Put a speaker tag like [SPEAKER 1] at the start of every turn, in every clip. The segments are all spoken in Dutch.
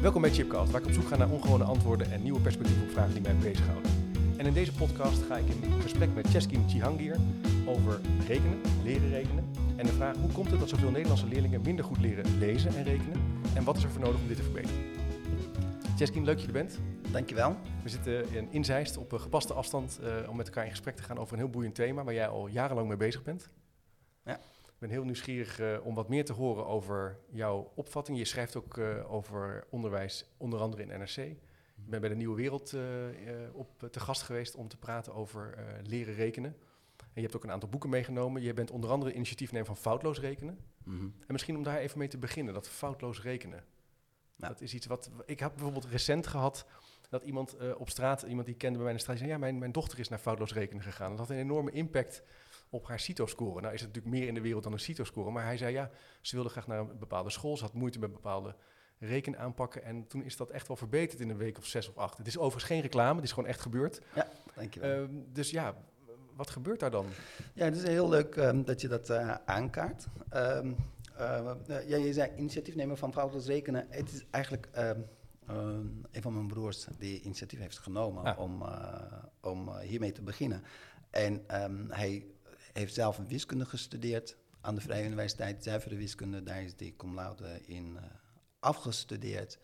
[SPEAKER 1] Welkom bij Chipcast, waar ik op zoek ga naar ongewone antwoorden en nieuwe perspectieven op vragen die mij bezighouden. En in deze podcast ga ik in gesprek met Cheskin Chihangir over rekenen, leren rekenen. En de vraag hoe komt het dat zoveel Nederlandse leerlingen minder goed leren lezen en rekenen? En wat is er voor nodig om dit te verbeteren? Cheskin, leuk dat je er bent.
[SPEAKER 2] Dankjewel.
[SPEAKER 1] We zitten in, in Zeist op een gepaste afstand uh, om met elkaar in gesprek te gaan over een heel boeiend thema waar jij al jarenlang mee bezig bent.
[SPEAKER 2] Ja.
[SPEAKER 1] Ik ben heel nieuwsgierig uh, om wat meer te horen over jouw opvatting. Je schrijft ook uh, over onderwijs, onder andere in NRC. Je bent bij de Nieuwe Wereld op te gast geweest om te praten over leren rekenen. En je hebt ook een aantal boeken meegenomen. Je bent onder andere initiatiefnemer van Foutloos Rekenen.
[SPEAKER 2] Mhm.
[SPEAKER 1] En misschien om daar even mee te beginnen, dat foutloos rekenen. Dat is iets wat... Ik heb bijvoorbeeld recent gehad dat iemand op straat, iemand die kende bij mij in de straat, zei... ja, mijn, mijn dochter is naar foutloos rekenen gegaan. Dat had een enorme impact op haar CITO-score. Nou is het natuurlijk meer in de wereld dan een CITO-score. Maar hij zei, ja, ze wilde graag naar een bepaalde school. Ze had moeite met bepaalde rekenaanpakken. En toen is dat echt wel verbeterd in een week of zes of acht. Het is overigens geen reclame, het is gewoon echt gebeurd.
[SPEAKER 2] Ja, dankjewel.
[SPEAKER 1] Uh, dus ja, wat gebeurt daar dan?
[SPEAKER 2] Ja, het is heel leuk um, dat je dat uh, aankaart. Um, uh, ja, je zei initiatiefnemer van foutloos rekenen. Het is eigenlijk um, een van mijn broers die initiatief heeft genomen
[SPEAKER 1] Ah.
[SPEAKER 2] om, uh, om hiermee te beginnen. En hij heeft zelf een wiskunde gestudeerd aan de Vrije Universiteit, zuivere wiskunde. Daar is hij cum laude in uh, afgestudeerd.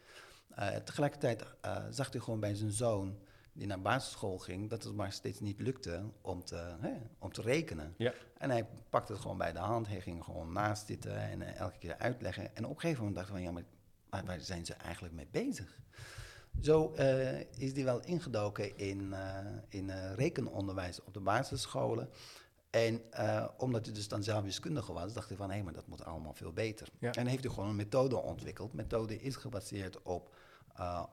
[SPEAKER 2] Uh, tegelijkertijd zag hij gewoon bij zijn zoon die naar basisschool ging, dat het maar steeds niet lukte om te, hè, om te rekenen.
[SPEAKER 1] Ja.
[SPEAKER 2] En hij pakte het gewoon bij de hand, hij ging gewoon naast zitten en elke keer uitleggen. En op een gegeven moment dacht hij van, ja, maar waar, waar zijn ze eigenlijk mee bezig? Zo uh, is hij wel ingedoken in, uh, in rekenonderwijs op de basisscholen. En omdat hij dus dan zelf wiskundige was, dacht hij van, hé, hey, maar dat moet allemaal veel beter.
[SPEAKER 1] Ja.
[SPEAKER 2] En heeft hij gewoon een methode ontwikkeld. De methode is gebaseerd op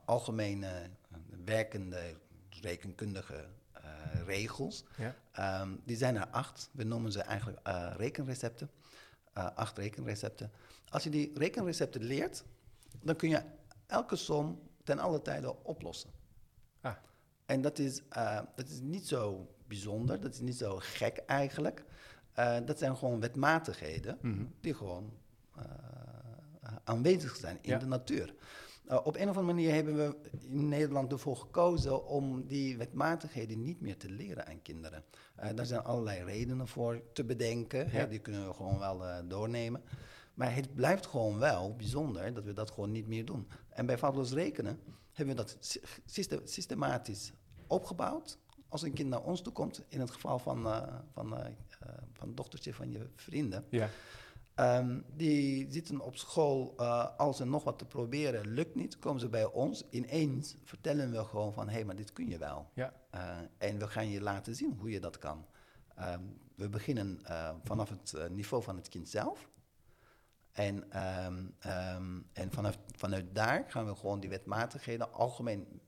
[SPEAKER 2] algemene werkende rekenkundige uh, regels.
[SPEAKER 1] Ja.
[SPEAKER 2] Um, die zijn er acht. We noemen ze eigenlijk rekenrecepten. Acht rekenrecepten. Als je die rekenrecepten leert, dan kun je elke som ten alle tijde oplossen.
[SPEAKER 1] Ah.
[SPEAKER 2] En dat is, dat is niet zo bijzonder, dat is niet zo gek eigenlijk. dat zijn gewoon wetmatigheden
[SPEAKER 1] mm -hmm.
[SPEAKER 2] die gewoon aanwezig zijn in
[SPEAKER 1] ja.
[SPEAKER 2] de natuur. Uh, op een of andere manier hebben we in Nederland ervoor gekozen om die wetmatigheden niet meer te leren aan kinderen. Daar zijn allerlei redenen voor te bedenken,
[SPEAKER 1] ja.
[SPEAKER 2] hè, die kunnen we gewoon wel doornemen. Maar het blijft gewoon wel bijzonder dat we dat gewoon niet meer doen. En bij foutloos rekenen hebben we dat system systematisch opgebouwd. Als een kind naar ons toe komt, in het geval van, uh, van, van het dochtertje van je vrienden.
[SPEAKER 1] Ja.
[SPEAKER 2] Um, die zitten op school uh, als er nog wat te proberen, lukt niet, komen ze bij ons. Ineens vertellen we gewoon van, hé, hey, maar dit kun je wel.
[SPEAKER 1] Ja.
[SPEAKER 2] En we gaan je laten zien hoe je dat kan. Um, we beginnen vanaf het niveau van het kind zelf. En, um, en vanaf, vanuit daar gaan we gewoon die wetmatigheden, algemeen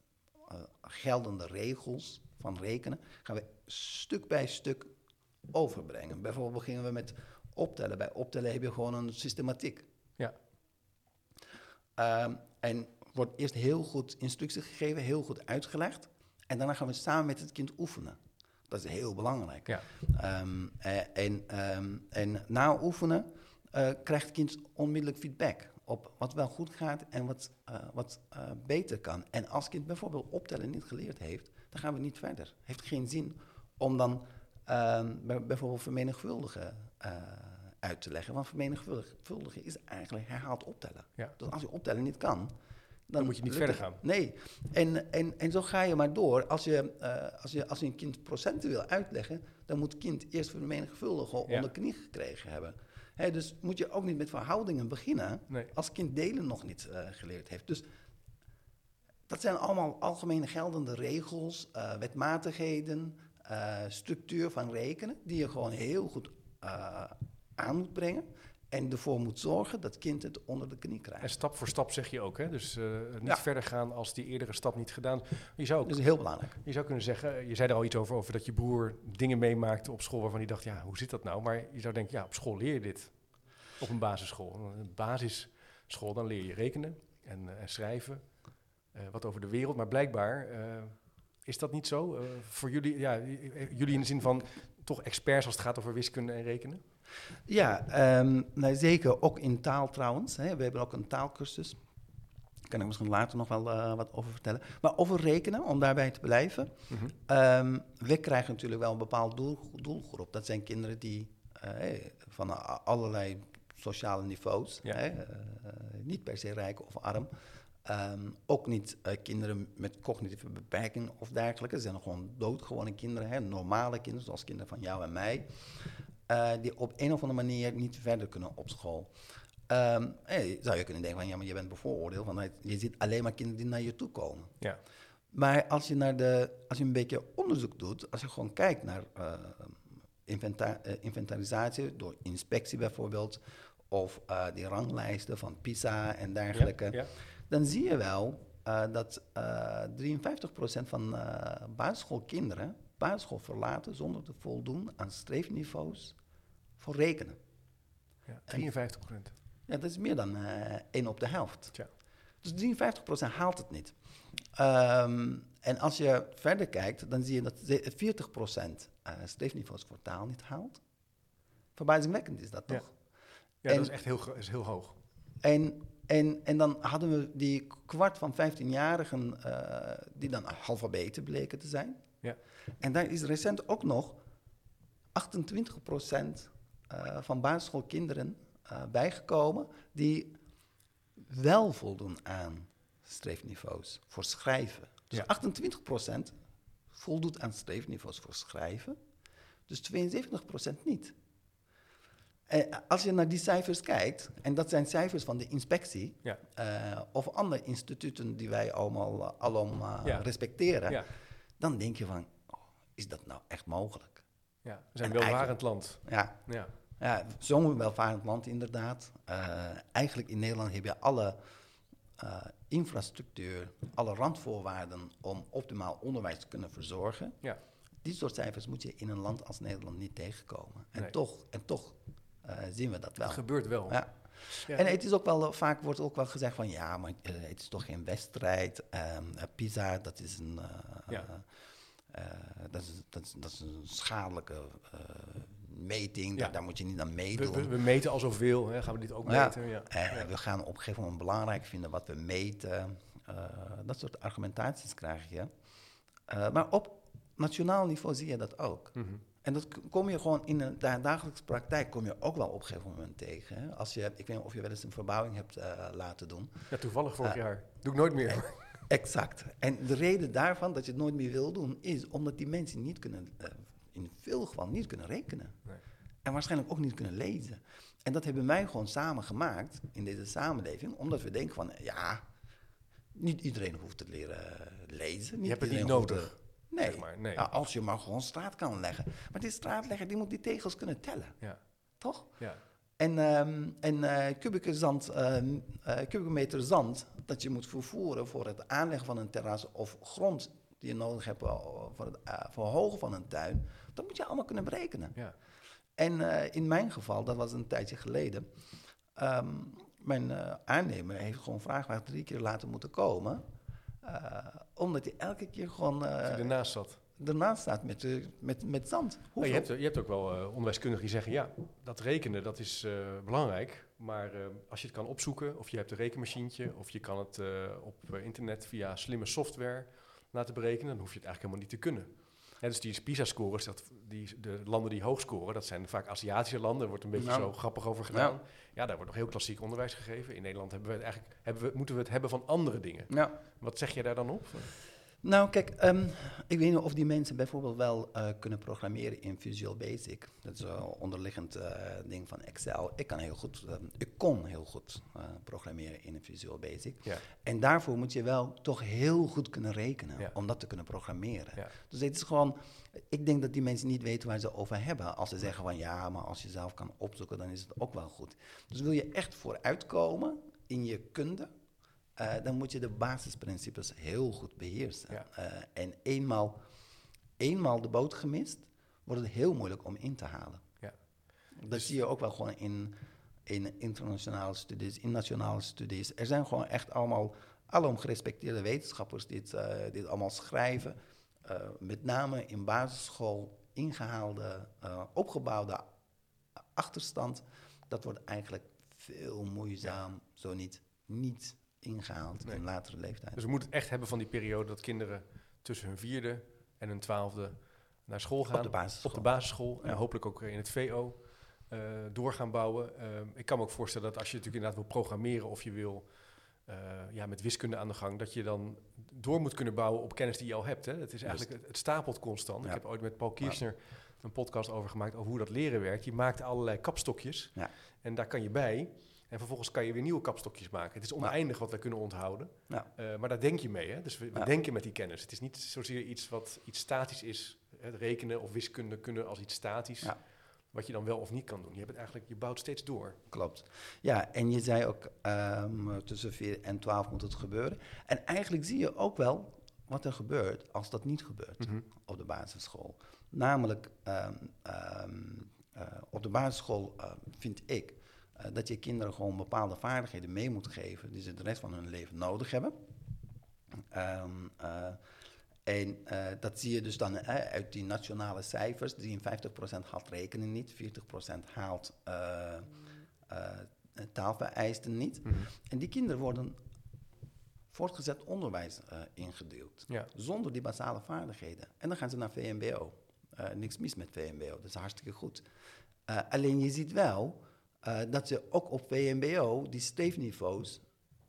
[SPEAKER 2] geldende regels van rekenen, gaan we stuk bij stuk overbrengen. Bijvoorbeeld beginnen we met optellen. Bij optellen heb je gewoon een systematiek.
[SPEAKER 1] Ja.
[SPEAKER 2] Um, en wordt eerst heel goed instructie gegeven, heel goed uitgelegd. En daarna gaan we samen met het kind oefenen. Dat is heel belangrijk.
[SPEAKER 1] Ja.
[SPEAKER 2] Um, en, um, en na oefenen uh, krijgt het kind onmiddellijk feedback op wat wel goed gaat en wat, uh, wat uh, beter kan. En als het kind bijvoorbeeld optellen niet geleerd heeft, dan gaan we niet verder. Heeft geen zin om dan bijvoorbeeld vermenigvuldigen uh, uit te leggen. Want vermenigvuldigen is eigenlijk herhaald optellen.
[SPEAKER 1] Ja.
[SPEAKER 2] Dus als je optellen niet kan... Dan,
[SPEAKER 1] dan moet je niet verder gaan.
[SPEAKER 2] Nee, en, en, en zo ga je maar door. Als je, uh, als, je, als je een kind procenten wil uitleggen... dan moet het kind eerst vermenigvuldigen
[SPEAKER 1] ja.
[SPEAKER 2] onder knie gekregen hebben. He, dus moet je ook niet met verhoudingen beginnen...
[SPEAKER 1] Nee.
[SPEAKER 2] als kind delen nog niet uh, geleerd heeft. Dus dat zijn allemaal algemene geldende regels, uh, wetmatigheden... Uh, structuur van rekenen, die je gewoon heel goed uh, aan moet brengen. en ervoor moet zorgen dat kind het onder de knie
[SPEAKER 1] En
[SPEAKER 2] krijgt.
[SPEAKER 1] stap voor stap zeg je ook, hè? Dus eh, niet
[SPEAKER 2] Ja.
[SPEAKER 1] verder gaan als die eerdere stap niet gedaan. Je zou, ook,
[SPEAKER 2] Dat is heel belangrijk.
[SPEAKER 1] je zou kunnen zeggen, je zei er al iets over, over dat je broer dingen meemaakte op school waarvan hij dacht, ja, hoe zit dat nou? Maar je zou denken, ja, op school leer je dit. Op een basisschool. Een basisschool, dan leer je rekenen en, eh, en schrijven. Eh, wat over de wereld. Maar blijkbaar eh, is dat niet zo. Eh, voor jullie, ja, jullie in de zin van toch experts als het gaat over wiskunde en rekenen?
[SPEAKER 2] Ja, ehm, nou, zeker ook in taal trouwens. Hè. We hebben ook een taalkursus. Daar kan ik misschien later nog wel wat over vertellen. Maar over rekenen, om daarbij te blijven.
[SPEAKER 1] Mhm.
[SPEAKER 2] Ehm, we krijgen natuurlijk wel een bepaald doel, doelgroep. Dat zijn kinderen die van allerlei sociale niveaus,
[SPEAKER 1] Ja.
[SPEAKER 2] hè, niet per se rijk of arm. Ehm, ook niet eh, kinderen met cognitieve beperkingen of dergelijke. Ze zijn gewoon doodgewone kinderen, hè, normale kinderen, zoals kinderen van jou en mij. eh, die op een of andere manier niet verder kunnen op school. Ehm, eh, zou je kunnen denken van ja, maar je bent bevooroordeeld, want je ziet alleen maar kinderen die naar je toe komen.
[SPEAKER 1] Ja.
[SPEAKER 2] Maar als je, naar de, als je een beetje onderzoek doet, als je gewoon kijkt naar eh, inventa- inventarisatie door inspectie bijvoorbeeld, of die ranglijsten van PISA en dergelijke,
[SPEAKER 1] Ja, ja.
[SPEAKER 2] Dan zie je wel eh, dat eh 53% van eh basisschoolkinderen basisschool verlaten zonder te voldoen aan streefniveaus voor rekenen.
[SPEAKER 1] Ja, 53 procent.
[SPEAKER 2] Ja, dat is meer dan eh 1 op de helft.
[SPEAKER 1] Tja.
[SPEAKER 2] Dus 53% haalt het niet. Ehm, en als je verder kijkt, dan zie je dat ze- 40% eh streefniveaus voor taal niet haalt. Verbazingwekkend is dat toch?
[SPEAKER 1] Ja,
[SPEAKER 2] En-
[SPEAKER 1] dat is echt heel, is heel hoog.
[SPEAKER 2] En, en, en dan hadden we die kwart van 15-jarigen eh, die dan alfabeten bleken te zijn.
[SPEAKER 1] Ja.
[SPEAKER 2] En daar is recent ook nog 28% eh van basisschoolkinderen eh, bijgekomen die wel voldoen aan streefniveaus voor schrijven. Dus
[SPEAKER 1] Ja.
[SPEAKER 2] 28% voldoet aan streefniveaus voor schrijven, dus 72% niet. Eh, als je naar die cijfers kijkt, en dat zijn cijfers van de inspectie,
[SPEAKER 1] Ja.
[SPEAKER 2] eh, of andere instituten die wij allemaal eh, alom
[SPEAKER 1] Ja.
[SPEAKER 2] respecteren,
[SPEAKER 1] Ja.
[SPEAKER 2] dan denk je van, oh, is dat nou echt mogelijk?
[SPEAKER 1] Ja, we zijn
[SPEAKER 2] En
[SPEAKER 1] een welvarend land.
[SPEAKER 2] Ja,
[SPEAKER 1] Ja.
[SPEAKER 2] ja zo'n welvarend land inderdaad. Eigenlijk in Nederland heb je alle infrastructuur, alle randvoorwaarden om optimaal onderwijs te kunnen verzorgen.
[SPEAKER 1] Ja.
[SPEAKER 2] Die soort cijfers moet je in een land als Nederland niet tegenkomen. En
[SPEAKER 1] Nee.
[SPEAKER 2] toch, en toch zien we dat wel.
[SPEAKER 1] Dat gebeurt wel.
[SPEAKER 2] Ja.
[SPEAKER 1] Ja.
[SPEAKER 2] En het is ook wel, eh, vaak wordt ook wel gezegd van ja, maar eh, het is toch geen wedstrijd. Eh, PISA, dat is een, eh,
[SPEAKER 1] Ja.
[SPEAKER 2] eh, eh, dat, is, dat, is, dat is een schadelijke eh, meting.
[SPEAKER 1] Ja.
[SPEAKER 2] Daar, daar moet je niet aan meedoen.
[SPEAKER 1] we, we meten al zoveel. Hè. Gaan we dit ook
[SPEAKER 2] Ja.
[SPEAKER 1] meten? Ja.
[SPEAKER 2] Eh,
[SPEAKER 1] Ja.
[SPEAKER 2] We gaan op een gegeven moment belangrijk vinden wat we meten. Eh, dat soort argumentaties krijg je. Eh, maar op nationaal niveau zie je dat ook.
[SPEAKER 1] Mhm.
[SPEAKER 2] En dat kom je gewoon in de da- dagelijkse praktijk kom je ook wel op een gegeven moment tegen. Hè? Als je, ik weet niet of je wel eens een verbouwing hebt eh, laten doen.
[SPEAKER 1] ja, toevallig vorig
[SPEAKER 2] Ja.
[SPEAKER 1] jaar. Doe ik nooit meer.
[SPEAKER 2] Exact. En de reden daarvan dat je het nooit meer wil doen, is omdat die mensen niet kunnen, eh, in veel gevallen niet kunnen rekenen.
[SPEAKER 1] Nee.
[SPEAKER 2] En waarschijnlijk ook niet kunnen lezen. En dat hebben wij gewoon samen gemaakt in deze samenleving, omdat we denken van, ja, niet iedereen hoeft te leren lezen.
[SPEAKER 1] Je hebt het niet nodig.
[SPEAKER 2] Nee.
[SPEAKER 1] zeg maar. Nee.
[SPEAKER 2] Ja, als je maar gewoon straat kan leggen. Maar die straatlegger, die moet die tegels kunnen tellen,
[SPEAKER 1] Ja.
[SPEAKER 2] toch?
[SPEAKER 1] Ja.
[SPEAKER 2] En, ehm en eh, kubieke zand, ehm, eh, kubieke meter zand dat je moet vervoeren voor het aanleggen van een terras of grond die je nodig hebt eh, voor het verhogen van een tuin, dat moet je allemaal kunnen berekenen.
[SPEAKER 1] Ja.
[SPEAKER 2] En in mijn geval, dat was een tijdje geleden, ehm, mijn aannemer heeft gewoon vraagwagen drie keer laten moeten komen, omdat hij elke keer gewoon eh
[SPEAKER 1] ernaast zat.
[SPEAKER 2] ernaast staat met, eh, met, met zand.
[SPEAKER 1] Maar je, hebt, je hebt ook wel eh, onderwijskundigen die zeggen, ja, dat rekenen dat is eh, belangrijk. Maar eh, als je het kan opzoeken, of je hebt een rekenmachientje, of je kan het eh, op eh, internet via slimme software laten berekenen, dan hoef je het eigenlijk helemaal niet te kunnen. Dus die PISA-scores, dat, die, de landen die hoog scoren, dat zijn vaak Aziatische landen. Daar wordt een beetje zo grappig over gedaan. Ja. daar wordt nog heel klassiek onderwijs gegeven. In Nederland hebben we het eigenlijk, hebben we, moeten we het hebben van andere dingen.
[SPEAKER 2] Ja.
[SPEAKER 1] Wat zeg je daar dan op?
[SPEAKER 2] Nou, kijk, ehm, ik weet niet of die mensen bijvoorbeeld wel eh, kunnen programmeren in Visual Basic. Dat is een onderliggend eh, ding van Excel. Ik kan heel goed, ehm, ik kon heel goed eh, programmeren in Visual Basic.
[SPEAKER 1] Ja.
[SPEAKER 2] En daarvoor moet je wel toch heel goed kunnen rekenen
[SPEAKER 1] Ja.
[SPEAKER 2] om dat te kunnen programmeren.
[SPEAKER 1] Ja.
[SPEAKER 2] Dus het is gewoon, ik denk dat die mensen niet weten waar ze over hebben. Als ze zeggen van ja, maar als je zelf kan opzoeken, dan is het ook wel goed. Dus wil je echt vooruitkomen in je kunde, eh, dan moet je de basisprincipes heel goed beheersen.
[SPEAKER 1] Ja.
[SPEAKER 2] Eh, en eenmaal, eenmaal de boot gemist, wordt het heel moeilijk om in te halen.
[SPEAKER 1] Ja.
[SPEAKER 2] Dat
[SPEAKER 1] Dus-
[SPEAKER 2] zie je ook wel gewoon in, in internationale studies, in nationale studies. Er zijn gewoon echt allemaal alom gerespecteerde wetenschappers die het, eh, die het allemaal schrijven. Met name in basisschool ingehaalde, eh, opgebouwde achterstand. Dat wordt eigenlijk veel moeizaam, zo niet, niet ingehaald
[SPEAKER 1] Nee.
[SPEAKER 2] in latere leeftijd.
[SPEAKER 1] Dus we moeten het echt hebben van die periode dat kinderen tussen hun vierde en hun twaalfde naar school gaan.
[SPEAKER 2] Op de basisschool.
[SPEAKER 1] Op de basisschool en hopelijk ook in het VO eh, door gaan bouwen. Ehm, ik kan me ook voorstellen dat als je natuurlijk inderdaad wil programmeren of je wil eh, ja, met wiskunde aan de gang, dat je dan door moet kunnen bouwen op kennis die je al hebt. Hè? Het is eigenlijk, het, het stapelt constant.
[SPEAKER 2] Ja.
[SPEAKER 1] Ik heb ooit met Paul Kirchner een podcast over gemaakt over hoe dat leren werkt. Je maakt allerlei kapstokjes
[SPEAKER 2] Ja.
[SPEAKER 1] en daar kan je bij. En vervolgens kan je weer nieuwe kapstokjes maken. Het is oneindig wat we kunnen onthouden.
[SPEAKER 2] Ja.
[SPEAKER 1] Eh, maar daar denk je mee. Hè? Dus we, we
[SPEAKER 2] Ja.
[SPEAKER 1] denken met die kennis. Het is niet zozeer iets wat iets statisch is. Het rekenen of wiskunde kunnen als iets statisch.
[SPEAKER 2] Ja.
[SPEAKER 1] Wat je dan wel of niet kan doen. Je, hebt het eigenlijk, je bouwt steeds door.
[SPEAKER 2] Klopt. Ja, en je zei ook ehm, tussen 4 en 12 moet het gebeuren. En eigenlijk zie je ook wel wat er gebeurt als dat niet gebeurt
[SPEAKER 1] Mhm.
[SPEAKER 2] op de basisschool. Namelijk, ehm, ehm, eh, op de basisschool eh, vind ik eh, dat je kinderen gewoon bepaalde vaardigheden mee moet geven die ze de rest van hun leven nodig hebben. Ehm, eh, en eh, dat zie je dus dan uit die nationale cijfers. 53% haalt rekenen niet, 40% haalt taalvereisten niet.
[SPEAKER 1] Mhm.
[SPEAKER 2] En die kinderen worden voortgezet onderwijs ingedeeld.
[SPEAKER 1] Ja.
[SPEAKER 2] Zonder die basale vaardigheden. En dan gaan ze naar VMBO. Niks mis met VMBO, dat is hartstikke goed. Alleen je ziet wel eh, dat ze ook op VMBO die streefniveaus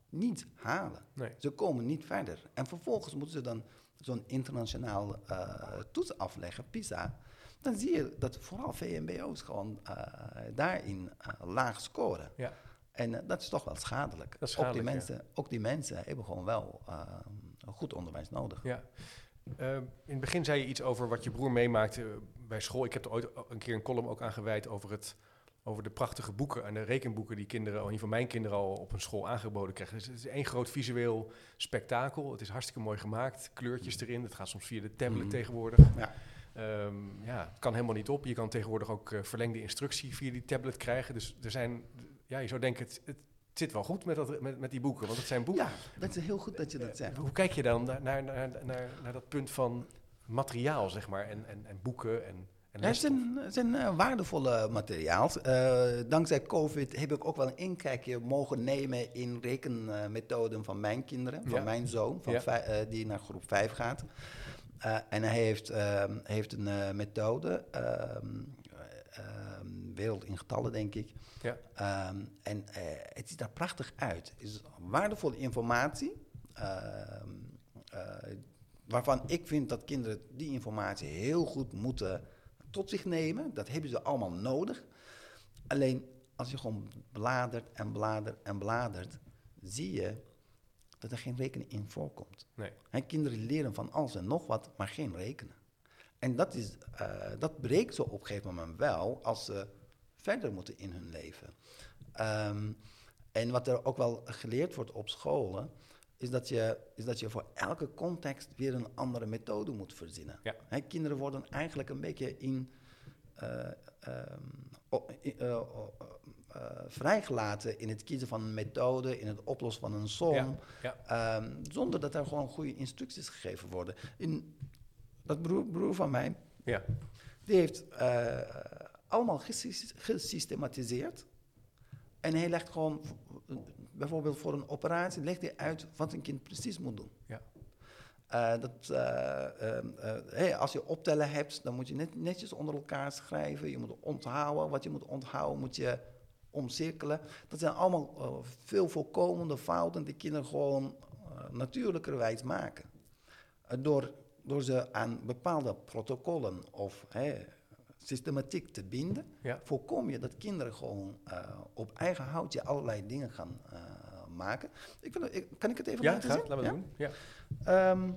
[SPEAKER 2] niet halen.
[SPEAKER 1] Nee.
[SPEAKER 2] Ze komen niet verder. En vervolgens moeten ze dan zo'n internationaal eh, toets afleggen, PISA. Dan zie je dat vooral VMBO's gewoon eh, daarin laag scoren.
[SPEAKER 1] Ja.
[SPEAKER 2] En dat is toch wel schadelijk.
[SPEAKER 1] Dat is
[SPEAKER 2] ook, die
[SPEAKER 1] ja.
[SPEAKER 2] mensen, ook die mensen hebben gewoon wel een goed onderwijs nodig.
[SPEAKER 1] Ja. In het begin zei je iets over wat je broer meemaakte bij school. Ik heb er ooit een keer een column ook aan gewijd over, het, over de prachtige boeken en de rekenboeken die kinderen, in geval mijn kinderen, al op hun school aangeboden krijgen. Dus het is één groot visueel spektakel. Het is hartstikke mooi gemaakt, kleurtjes erin. Het gaat soms via de tablet
[SPEAKER 2] Mhm.
[SPEAKER 1] tegenwoordig.
[SPEAKER 2] Ja.
[SPEAKER 1] Ehm, ja, het kan helemaal niet op. Je kan tegenwoordig ook eh, verlengde instructie via die tablet krijgen. Dus er zijn, ja, je zou denken, het, het zit wel goed met, dat, met, met die boeken, want het zijn boeken.
[SPEAKER 2] Ja, dat is heel goed dat je dat zegt.
[SPEAKER 1] Hoe kijk je dan naar, naar, naar, naar, naar dat punt van materiaal, zeg maar, en, en, en boeken en, en
[SPEAKER 2] Ja, het het zijn eh, waardevolle materiaal. Eh, dankzij COVID heb ik ook wel een inkijkje mogen nemen in rekenmethoden van mijn kinderen, van
[SPEAKER 1] Ja.
[SPEAKER 2] mijn zoon, van
[SPEAKER 1] Ja.
[SPEAKER 2] eh, die naar groep 5 gaat. En hij heeft, ehm, heeft een methode, ehm, eh, ehm, wereld in getallen denk ik.
[SPEAKER 1] Ja.
[SPEAKER 2] En het ziet er prachtig uit. Het is waardevolle informatie. waarvan ik vind dat kinderen die informatie heel goed moeten tot zich nemen. Dat hebben ze allemaal nodig. Alleen als je gewoon bladert en bladert en bladert, zie je dat er geen rekenen in voorkomt.
[SPEAKER 1] Nee.
[SPEAKER 2] Kinderen leren van alles en nog wat, maar geen rekenen. En dat, is, eh, dat breekt ze op een gegeven moment wel als ze verder moeten in hun leven. Ehm, en wat er ook wel geleerd wordt op scholen, is dat je, is dat je voor elke context weer een andere methode moet verzinnen.
[SPEAKER 1] Ja.
[SPEAKER 2] Kinderen worden eigenlijk een beetje in, eh, ehm, eh, eh, vrijgelaten in het kiezen van een methode, in het oplossen van een som.
[SPEAKER 1] Ja, ja.
[SPEAKER 2] Ehm, zonder dat er gewoon goede instructies gegeven worden. In, dat broer, broer van mij,
[SPEAKER 1] Ja.
[SPEAKER 2] die heeft allemaal gesys- gesystematiseerd. En hij legt gewoon, bijvoorbeeld voor een operatie, legt hij uit wat een kind precies moet doen.
[SPEAKER 1] Ja.
[SPEAKER 2] Eh, dat, eh, ehm, eh, hey, als je optellen hebt, dan moet je net, netjes onder elkaar schrijven. Je moet onthouden. Wat je moet onthouden, moet je omcirkelen. Dat zijn allemaal veel voorkomende fouten die kinderen gewoon natuurlijkerwijs maken. door, door ze aan bepaalde protocollen of systematiek te binden,
[SPEAKER 1] Ja.
[SPEAKER 2] voorkom je dat kinderen gewoon eh, op eigen houtje allerlei dingen gaan eh, maken. Ik wil, ik, kan ik het even
[SPEAKER 1] Ja,
[SPEAKER 2] laten zien?
[SPEAKER 1] Laten we
[SPEAKER 2] Ja?
[SPEAKER 1] doen. Ja.
[SPEAKER 2] Ehm,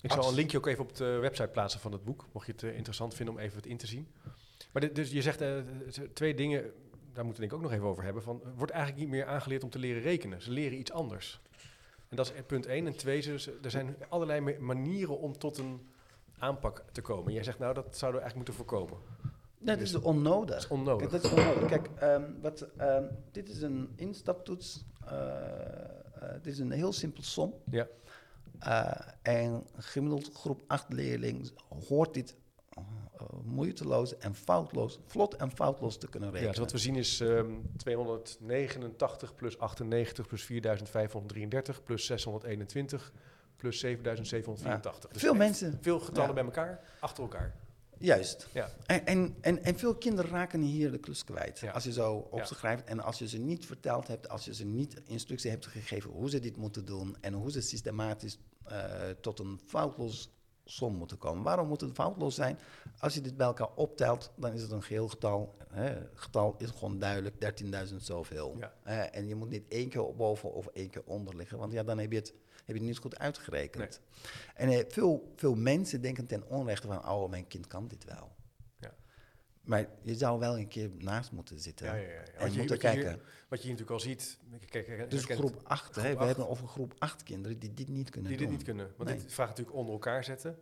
[SPEAKER 1] Ik zal een linkje ook even op de website plaatsen van het boek, mocht je het eh, interessant vinden om even het in te zien. Maar dit- dus je zegt twee dingen, daar moeten we denk ik ook nog even over hebben. Van, wordt eigenlijk niet meer aangeleerd om te leren rekenen. Ze leren iets anders. En dat is punt één. En twee, ze- er zijn allerlei ma- manieren om tot een aanpak te komen. Jij zegt nou, dat zouden we eigenlijk moeten voorkomen.
[SPEAKER 2] dat is onnodig.
[SPEAKER 1] Dat is onnodig.
[SPEAKER 2] Kijk, dat is onnodig. Kijk, ehm, wat, ehm, dit is een instaptoets. eh, dit is een heel simpel som.
[SPEAKER 1] Ja.
[SPEAKER 2] Eh, en gemiddeld groep 8 leerling hoort dit moeiteloos en foutloos, vlot en foutloos te kunnen
[SPEAKER 1] Ja,
[SPEAKER 2] rekenen.
[SPEAKER 1] dus wat we zien is ehm 289 plus 98 plus 4533 plus 621 plus 7784. Dus
[SPEAKER 2] Veel mensen,
[SPEAKER 1] Veel getallen bij elkaar, achter elkaar.
[SPEAKER 2] juist.
[SPEAKER 1] Ja.
[SPEAKER 2] En, en, en, en veel kinderen raken hier de klus kwijt.
[SPEAKER 1] Ja.
[SPEAKER 2] Als je zo op
[SPEAKER 1] Ja.
[SPEAKER 2] ze schrijft en als je ze niet verteld hebt, als je ze niet instructie hebt gegeven hoe ze dit moeten doen en hoe ze systematisch eh, tot een foutloos som moeten komen. Waarom moet het foutloos zijn? Als je dit bij elkaar optelt, dan is het een geheel getal. Hè. getal is gewoon duidelijk, 13.000 zoveel.
[SPEAKER 1] Ja.
[SPEAKER 2] Eh, en je moet niet één keer boven of één keer onder liggen, want ja, dan heb je het, heb je het niet goed uitgerekend. En eh, veel, veel mensen denken ten onrechte van, oh, mijn kind kan dit wel.
[SPEAKER 1] Ja.
[SPEAKER 2] Maar je zou wel een keer naast moeten zitten.
[SPEAKER 1] Ja, ja, ja.
[SPEAKER 2] En
[SPEAKER 1] Wat, je,
[SPEAKER 2] moeten
[SPEAKER 1] je
[SPEAKER 2] kijken.
[SPEAKER 1] wat je hier natuurlijk al ziet. Kijk,
[SPEAKER 2] Dus groep 8, hè,
[SPEAKER 1] groep
[SPEAKER 2] we hebben over groep 8 kinderen die dit niet kunnen
[SPEAKER 1] die
[SPEAKER 2] doen.
[SPEAKER 1] dit niet kunnen. Want
[SPEAKER 2] Nee.
[SPEAKER 1] dit vraagt natuurlijk onder elkaar zetten.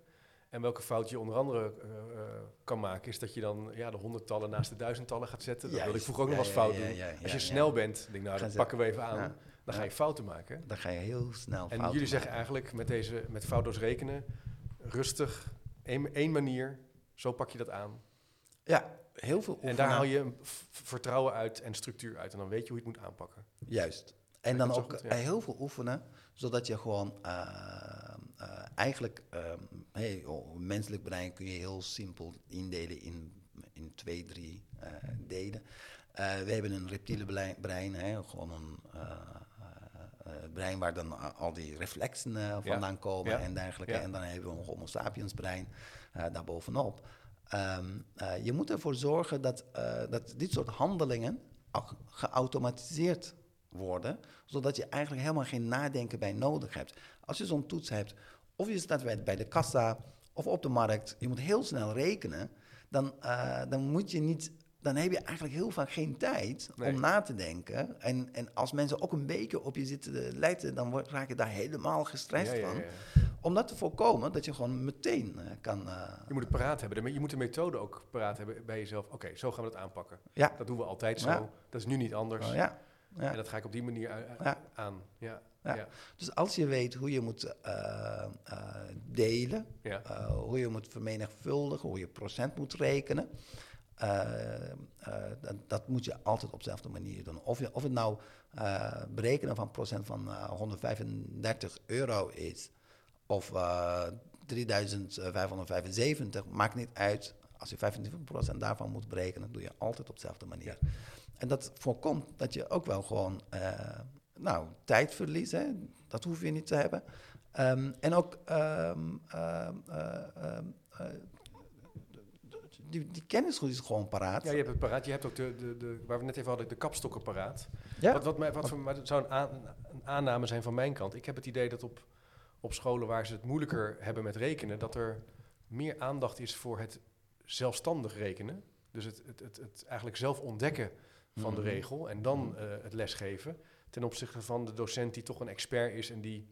[SPEAKER 1] En welke fout je onder andere eh, eh, kan maken, is dat je dan ja, de honderdtallen naast de duizendtallen gaat zetten. Dat wilde ik vroeger ook nog als fout doen. als je snel bent, denk nou, dat pakken we even aan. Dan ga je fouten maken.
[SPEAKER 2] Dan ga je heel snel
[SPEAKER 1] En
[SPEAKER 2] fouten
[SPEAKER 1] jullie zeggen
[SPEAKER 2] maken.
[SPEAKER 1] eigenlijk met deze met foutloos rekenen, rustig, één, één manier, zo pak je dat aan.
[SPEAKER 2] Ja, heel veel
[SPEAKER 1] En daar
[SPEAKER 2] oefenen.
[SPEAKER 1] haal je vertrouwen uit en structuur uit. En dan weet je hoe je het moet aanpakken.
[SPEAKER 2] Juist. En dan ook
[SPEAKER 1] goed,
[SPEAKER 2] eh,
[SPEAKER 1] ja.
[SPEAKER 2] heel veel oefenen, zodat je gewoon eh, eh, eigenlijk, hey, oh, menselijk brein kun je heel simpel indelen in, in twee, drie delen. We hebben een reptiele brein, brein hè, gewoon een brein waar dan al die reflexen eh, vandaan komen en dergelijke. En dan hebben we een homo sapiens brein eh daarbovenop. Ehm, eh, je moet ervoor zorgen dat, eh, dat dit soort handelingen geautomatiseerd worden, zodat je eigenlijk helemaal geen nadenken bij nodig hebt. Als je zo'n toets hebt, of je staat bij, bij de kassa of op de markt, je moet heel snel rekenen, dan, eh, dan moet je niet. Dan heb je eigenlijk heel vaak geen tijd
[SPEAKER 1] Nee.
[SPEAKER 2] om na te denken. En, en als mensen ook een beetje op je zitten te letten, dan word, raak je daar helemaal gestrest
[SPEAKER 1] Ja, ja,
[SPEAKER 2] van. Om dat te voorkomen, dat je gewoon meteen eh, kan. eh,
[SPEAKER 1] Je moet het paraat hebben. Je moet de methode ook paraat hebben bij jezelf. Oké, zo gaan we het aanpakken.
[SPEAKER 2] ja.
[SPEAKER 1] Dat doen we altijd zo. Dat is nu niet anders.
[SPEAKER 2] Oh, ja. ja.
[SPEAKER 1] En dat ga ik op die manier
[SPEAKER 2] Ja.
[SPEAKER 1] aan. Ja.
[SPEAKER 2] Ja. Dus als je weet hoe je moet eh, eh, delen, eh, hoe je moet vermenigvuldigen, hoe je procent moet rekenen, eh, eh, dat, dat moet je altijd op dezelfde manier doen. Of, je, of het nou eh, berekenen van procent van eh, 135 euro is, of eh 3575, maakt niet uit. Als je 25% daarvan moet berekenen, doe je altijd op dezelfde manier. En dat voorkomt dat je ook wel gewoon, nou, tijd verliest, hè? dat hoef je niet te hebben. Ehm, en ook ehm, ehm, eh, ehm, eh, die, die kennis is gewoon paraat.
[SPEAKER 1] Ja, je hebt het paraat. Je hebt ook de, de, de, waar we net even hadden, de kapstokken paraat.
[SPEAKER 2] Ja.
[SPEAKER 1] Wat, wat, mij, wat voor, zou een, aan- een aanname zijn van mijn kant. Ik heb het idee dat op, op scholen waar ze het moeilijker hebben met rekenen, dat er meer aandacht is voor het zelfstandig rekenen. Dus het, het, het, het eigenlijk zelf ontdekken van de
[SPEAKER 2] Mhm.
[SPEAKER 1] regel en dan
[SPEAKER 2] Mhm.
[SPEAKER 1] eh, het lesgeven. Ten opzichte van de docent die toch een expert is en die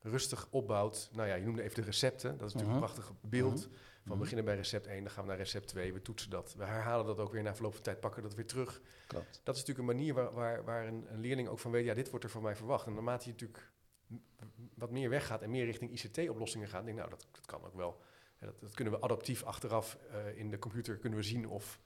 [SPEAKER 1] rustig opbouwt. Nou ja, je noemde even de recepten. Dat is natuurlijk
[SPEAKER 2] Mhm.
[SPEAKER 1] een prachtig beeld.
[SPEAKER 2] Mhm.
[SPEAKER 1] beginnen bij recept 1, dan gaan we naar recept 2, we toetsen dat. We herhalen dat ook weer na verloop van tijd, pakken dat weer terug.
[SPEAKER 2] Klopt.
[SPEAKER 1] Dat is natuurlijk een manier waar, waar, waar een, een leerling ook van weet, ja, dit wordt er van mij verwacht. En naarmate je natuurlijk wat meer weggaat en meer richting ICT-oplossingen gaat, denk ik, nou, dat, dat kan ook wel. Ja, dat, dat kunnen we adaptief achteraf eh, in de computer kunnen we zien of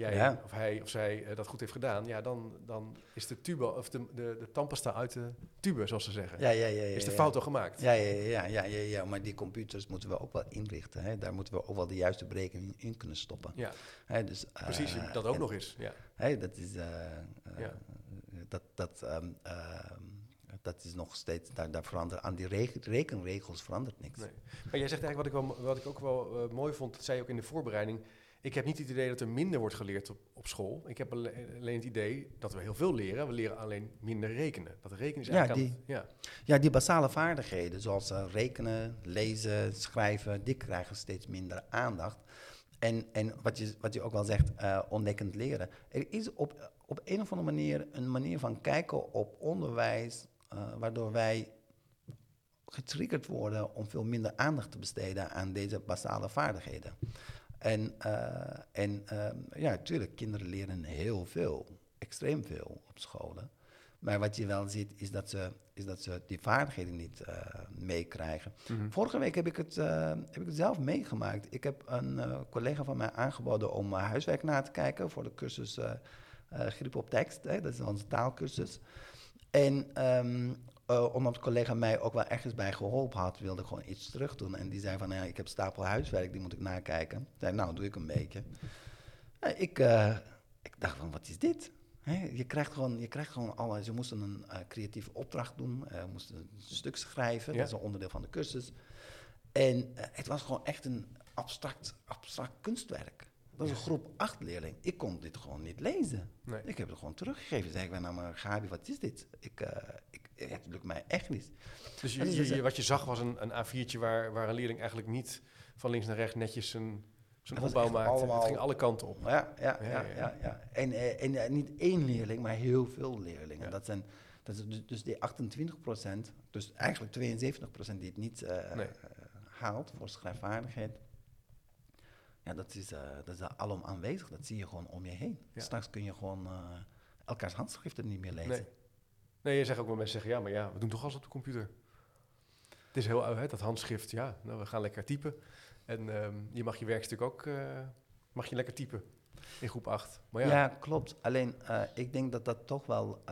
[SPEAKER 1] jij
[SPEAKER 2] Ja.
[SPEAKER 1] of hij of zij eh, dat goed heeft gedaan. Ja, dan, dan is de tube of de, de, de tandpasta uit de tube, zoals ze zeggen.
[SPEAKER 2] Ja, ja, ja, ja,
[SPEAKER 1] is de fout al gemaakt.
[SPEAKER 2] Ja, ja, ja, ja, ja, ja, maar die computers moeten we ook wel inrichten. Hè? Daar moeten we ook wel de juiste berekening in kunnen stoppen.
[SPEAKER 1] Ja,
[SPEAKER 2] Hè, dus, eh,
[SPEAKER 1] precies. dat ook
[SPEAKER 2] en-
[SPEAKER 1] nog eens. Ja.
[SPEAKER 2] Hè, dat is. eh. Dat, dat, ehm, ehm, dat is nog steeds, daar, daar verandert, aan die reken- rekenregels verandert niks.
[SPEAKER 1] Nee. Maar jij zegt eigenlijk wat ik, wel, wat ik ook wel mooi vond, dat zei je ook in de voorbereiding. Ik heb niet het idee dat er minder wordt geleerd op, op school. Ik heb alle- alleen het idee dat we heel veel leren. We leren alleen minder rekenen. Dat rekenen is
[SPEAKER 2] Ja,
[SPEAKER 1] eigenlijk aan het- ja.
[SPEAKER 2] Ja, die basale vaardigheden, zoals eh, rekenen, lezen, schrijven, die krijgen steeds minder aandacht. En, en wat, je, wat je ook wel zegt, eh, ontdekkend leren. Er is op, op een of andere manier een manier van kijken op onderwijs, eh, waardoor wij getriggerd worden om veel minder aandacht te besteden aan deze basale vaardigheden. En, eh, en ehm, ja, natuurlijk, kinderen leren heel veel, extreem veel op scholen. Maar wat je wel ziet, is dat ze, is dat ze die vaardigheden niet eh, meekrijgen.
[SPEAKER 1] Mhm.
[SPEAKER 2] Vorige week heb ik, het, eh, heb ik het zelf meegemaakt. Ik heb een collega van mij aangeboden om huiswerk na te kijken voor de cursus Griep op tekst. Hè, dat is onze taalkursus. En ehm, eh, omdat de collega mij ook wel ergens bij geholpen had, wilde ik gewoon iets terug doen. En die zei van, ja, ik heb stapel huiswerk, die moet ik nakijken. Ik zei, nou, doe ik een beetje. Ik, eh, ik dacht van, wat is dit? Je, krijgt gewoon, je krijgt gewoon alles. Je moest een eh, creatieve opdracht doen, eh, je moest een stuk schrijven,
[SPEAKER 1] Ja.
[SPEAKER 2] dat is een onderdeel van de cursus. En het was gewoon echt een abstract, abstract kunstwerk. Dat was een groep acht leerling. Ik kon dit gewoon niet lezen.
[SPEAKER 1] Nee.
[SPEAKER 2] Ik heb het gewoon teruggegeven. Zei ik, nou maar Gabi, wat is dit? Ik, eh, ik, het lukt mij echt niet.
[SPEAKER 1] Dus je, wat je zag was een, een A4'tje waar, waar een leerling eigenlijk niet van links naar rechts netjes zijn, zijn opbouw maakte.
[SPEAKER 2] allemaal-
[SPEAKER 1] Het ging alle kanten op.
[SPEAKER 2] Ja, ja,
[SPEAKER 1] Ja,
[SPEAKER 2] ja,
[SPEAKER 1] ja.
[SPEAKER 2] En, eh, en eh, niet één leerling, maar heel veel leerlingen.
[SPEAKER 1] Ja.
[SPEAKER 2] Dat zijn dat is dus, dus die 28 procent, dus eigenlijk 72 procent die het niet
[SPEAKER 1] Nee.
[SPEAKER 2] haalt voor schrijfvaardigheid. Ja, dat is, eh, dat is alom aanwezig. Dat zie je gewoon om je heen.
[SPEAKER 1] Ja.
[SPEAKER 2] Straks kun je gewoon eh, elkaars handschriften niet meer lezen.
[SPEAKER 1] Nee. Nee, je zegt ook wel mensen zeggen, ja, maar ja, we doen toch alles op de computer. Het is heel oud, hè, dat handschrift, ja, nou, we gaan lekker typen. En ehm, je mag je werkstuk ook, eh, mag je lekker typen in groep 8. Maar ja,
[SPEAKER 2] Ja, klopt. Alleen ik denk dat dat toch wel,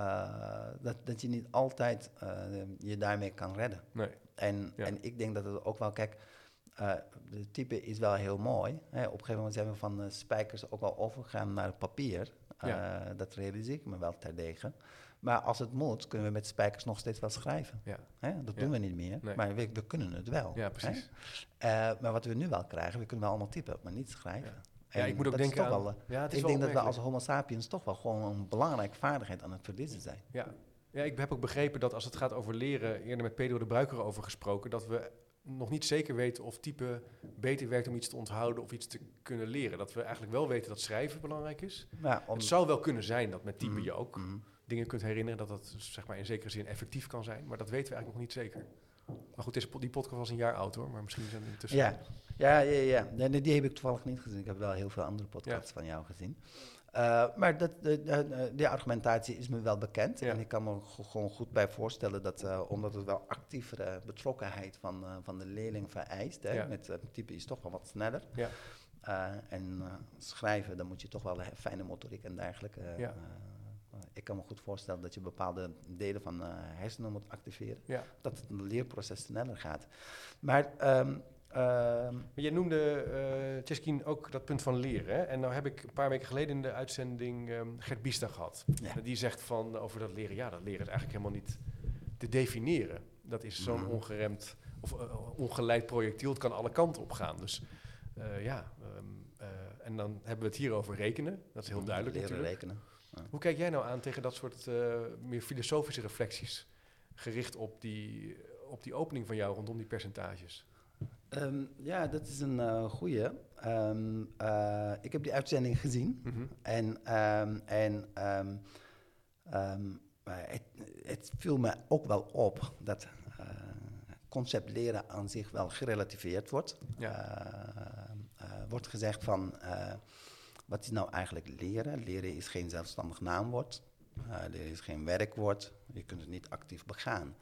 [SPEAKER 2] dat, dat je niet altijd je daarmee kan redden.
[SPEAKER 1] nee,
[SPEAKER 2] En,
[SPEAKER 1] Ja.
[SPEAKER 2] en ik denk dat het ook wel, kijk, de type is wel heel mooi. Hè. Op een gegeven moment zijn we van eh, spijkers ook wel overgegaan naar papier. Eh,
[SPEAKER 1] Ja.
[SPEAKER 2] Dat realiseer ik me wel terdege. Maar als het moet, kunnen we met spijkers nog steeds wel schrijven.
[SPEAKER 1] ja,
[SPEAKER 2] Hè? Dat
[SPEAKER 1] Ja.
[SPEAKER 2] doen we niet meer,
[SPEAKER 1] Nee.
[SPEAKER 2] maar we, we kunnen het wel.
[SPEAKER 1] ja,
[SPEAKER 2] hè.
[SPEAKER 1] precies.
[SPEAKER 2] Eh, maar wat we nu wel krijgen, we kunnen wel allemaal typen, maar niet schrijven.
[SPEAKER 1] Ja. Ik moet ook denken aan...
[SPEAKER 2] wel, eh,
[SPEAKER 1] ja, het is
[SPEAKER 2] ik
[SPEAKER 1] wel
[SPEAKER 2] denk dat we als homo sapiens toch wel gewoon een belangrijke vaardigheid aan het verliezen zijn.
[SPEAKER 1] Ja. ja, ik heb ook begrepen dat als het gaat over leren, eerder met Pedro de Bruiker over gesproken, dat we nog niet zeker weten of type beter werkt om iets te onthouden of iets te kunnen leren. Dat we eigenlijk wel weten dat schrijven belangrijk is.
[SPEAKER 2] Om,
[SPEAKER 1] Het zou wel kunnen zijn dat met typen
[SPEAKER 2] Mhm,
[SPEAKER 1] je ook
[SPEAKER 2] mhm.
[SPEAKER 1] dingen kunt herinneren, dat dat zeg maar in zekere zin effectief kan zijn. Maar dat weten we eigenlijk nog niet zeker. Maar goed, deze die podcast was een jaar oud hoor, maar misschien zijn er intussen...
[SPEAKER 2] Ja, ja, ja, ja. Nee, nee, die heb ik toevallig niet gezien. Ik heb wel heel veel andere podcasts van jou gezien. Eh, maar dat, de, de- de- die argumentatie is me wel bekend.
[SPEAKER 1] Ja.
[SPEAKER 2] En ik kan me gewoon goed bij voorstellen dat, eh, omdat het wel actievere betrokkenheid van, eh, van de leerling vereist. Hè,
[SPEAKER 1] Ja.
[SPEAKER 2] Met typen is toch wel wat sneller.
[SPEAKER 1] Ja.
[SPEAKER 2] En schrijven, dan moet je toch wel fijne motoriek en dergelijke. ik kan me goed voorstellen dat je bepaalde delen van hersenen moet activeren. Dat het leerproces sneller gaat. Maar ehm, ehm,
[SPEAKER 1] jij noemde, eh Tjeskin, ook dat punt van leren. Hè? En nou heb ik een paar weken geleden in de uitzending ehm, Gert Biesta gehad.
[SPEAKER 2] Ja.
[SPEAKER 1] Die zegt van, over dat leren, ja, dat leren is eigenlijk helemaal niet te definiëren. Dat is zo'n
[SPEAKER 2] Mhm.
[SPEAKER 1] ongeremd of eh, ongeleid projectiel, het kan alle kanten op gaan. Dus eh, ja, ehm, eh, en dan hebben we het hier over rekenen. Dat is heel duidelijk
[SPEAKER 2] leren
[SPEAKER 1] natuurlijk.
[SPEAKER 2] rekenen.
[SPEAKER 1] Hoe kijk jij nou aan tegen dat soort eh, meer filosofische reflecties, gericht op die, op die opening van jou rondom die percentages?
[SPEAKER 2] Ehm, ja, dat is een eh goeie. Ehm, eh, ik heb die uitzending gezien.
[SPEAKER 1] Mhm.
[SPEAKER 2] En, ehm, en het, het viel me ook wel op dat eh concept leren aan zich wel gerelativeerd wordt.
[SPEAKER 1] Ja.
[SPEAKER 2] Wordt gezegd van, wat is nou eigenlijk leren? Leren is geen zelfstandig naamwoord. Leren is geen werkwoord. Je kunt het niet actief begaan.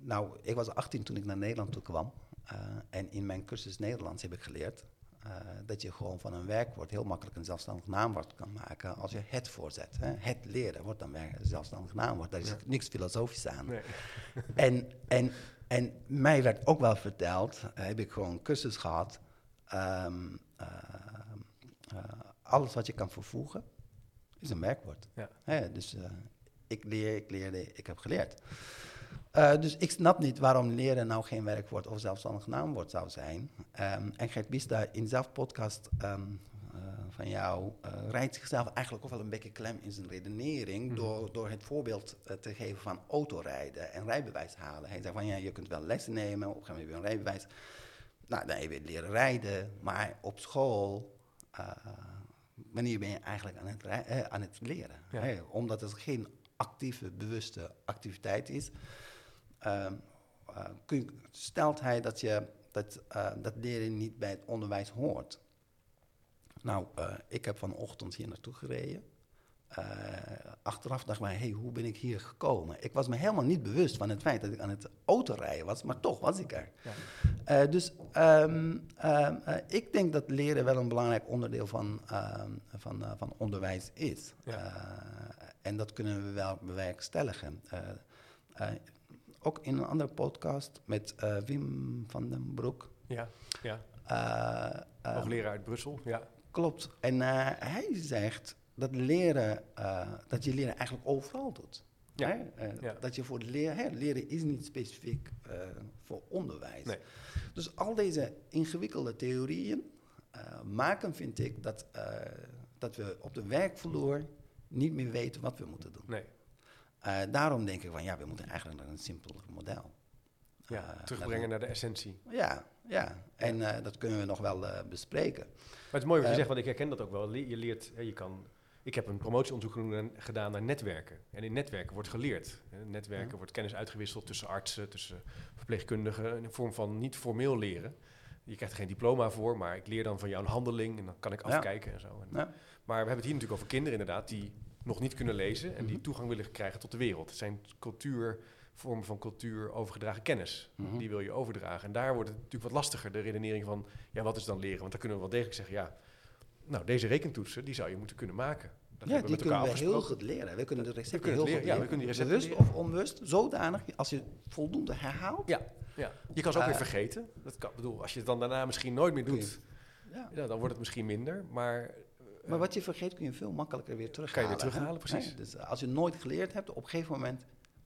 [SPEAKER 2] Nou, ik was 18 toen ik naar Nederland toe kwam. Eh, en in mijn cursus Nederlands heb ik geleerd eh, dat je gewoon van een werkwoord heel makkelijk een zelfstandig naamwoord kan maken als je het voorzet. Hè. Het leren wordt dan weer een zelfstandig naamwoord. Daar is
[SPEAKER 1] Ja.
[SPEAKER 2] niks filosofisch aan.
[SPEAKER 1] Nee.
[SPEAKER 2] En, en, en mij werd ook wel verteld, eh, heb ik gewoon een cursus gehad, ehm, ehm, eh, alles wat je kan vervoegen is een werkwoord.
[SPEAKER 1] Ja.
[SPEAKER 2] Hè, dus ik leer, ik leerde, ik heb geleerd. Uh, dus ik snap niet waarom leren nou geen werkwoord of zelfstandig naamwoord zou zijn. Um, en Gert Bista in zelf podcast um, uh, van jou uh, rijdt zichzelf eigenlijk ook wel een beetje klem in zijn redenering...
[SPEAKER 1] Mhm.
[SPEAKER 2] door, door het voorbeeld te geven van autorijden en rijbewijs halen. Hij zegt van ja, je kunt wel lessen nemen, op een gegeven moment een rijbewijs... Nou, dan heb je leren rijden, maar op school, wanneer ben je eigenlijk aan het, aan het leren?
[SPEAKER 1] Ja.
[SPEAKER 2] Hè? Omdat het geen actieve, bewuste activiteit is. Kun je, stelt hij dat, je, dat, uh, dat leren niet bij het onderwijs hoort. Nou, uh, ik heb vanochtend hier naartoe gereden. Uh, achteraf dacht ik, hey, hoe ben ik hier gekomen? Ik was me helemaal niet bewust van het feit dat ik aan het autorijden was, maar toch was ik er. Ja. Uh, dus um, um, uh, ik denk dat leren wel een belangrijk onderdeel van, van, van onderwijs is. Ja. en dat kunnen we wel bewerkstelligen. Ook in een andere podcast met Wim van den Broek.
[SPEAKER 1] Ja, ja. Hoogleraar uit Brussel, ja.
[SPEAKER 2] Klopt. En hij zegt dat leren, uh, dat je leren eigenlijk overal doet.
[SPEAKER 1] Ja.
[SPEAKER 2] Uh,
[SPEAKER 1] ja.
[SPEAKER 2] Dat je voor het leren, hè, leren is niet specifiek uh, voor onderwijs.
[SPEAKER 1] Nee.
[SPEAKER 2] Dus al deze ingewikkelde theorieën maken, vind ik, dat, dat we op de werkvloer niet meer weten wat we moeten doen.
[SPEAKER 1] Nee.
[SPEAKER 2] Daarom denk ik van ja, we moeten eigenlijk naar een simpeler model.
[SPEAKER 1] Ja, terugbrengen naar de essentie.
[SPEAKER 2] Ja, ja. en dat kunnen we nog wel bespreken.
[SPEAKER 1] Maar het is mooi wat je zegt, want ik herken dat ook wel. Je leert, je kan ik heb een promotieonderzoek gedaan naar netwerken. En in netwerken wordt geleerd. In netwerken ja. wordt kennis uitgewisseld tussen artsen, tussen verpleegkundigen, in een vorm van niet formeel leren. Je krijgt er geen diploma voor, maar ik leer dan van jou een handeling en dan kan ik afkijken ja. en zo. En,
[SPEAKER 2] ja.
[SPEAKER 1] Maar we hebben het hier natuurlijk over kinderen inderdaad, die nog niet kunnen lezen en die toegang willen krijgen tot de wereld. Het zijn cultuur, vormen van cultuur, overgedragen kennis.
[SPEAKER 2] Mhm.
[SPEAKER 1] Mm -hmm. Die wil je overdragen. En daar wordt het natuurlijk wat lastiger, de redenering van, ja, wat is dan leren? Want dan kunnen we wel degelijk zeggen, ja, nou, deze rekentoetsen, die zou je moeten kunnen maken. Dat
[SPEAKER 2] ja, die kunnen we heel goed leren. We kunnen de recepten
[SPEAKER 1] kunnen
[SPEAKER 2] heel
[SPEAKER 1] leren.
[SPEAKER 2] goed
[SPEAKER 1] Ja,
[SPEAKER 2] leren.
[SPEAKER 1] we kunnen die recepten
[SPEAKER 2] Bewust
[SPEAKER 1] leren.
[SPEAKER 2] of onbewust, zodanig, als je voldoende herhaalt.
[SPEAKER 1] Ja, ja. je kan ze ook
[SPEAKER 2] Uh,
[SPEAKER 1] weer vergeten. Dat kan, bedoel, als je het dan daarna misschien nooit meer doet,
[SPEAKER 2] Ja.
[SPEAKER 1] ja, dan wordt het misschien minder. Maar, eh,
[SPEAKER 2] Maar wat je vergeet kun je veel makkelijker weer terughalen.
[SPEAKER 1] weer terughalen,
[SPEAKER 2] hè?
[SPEAKER 1] precies.
[SPEAKER 2] Nee, dus als je nooit geleerd hebt, op een gegeven moment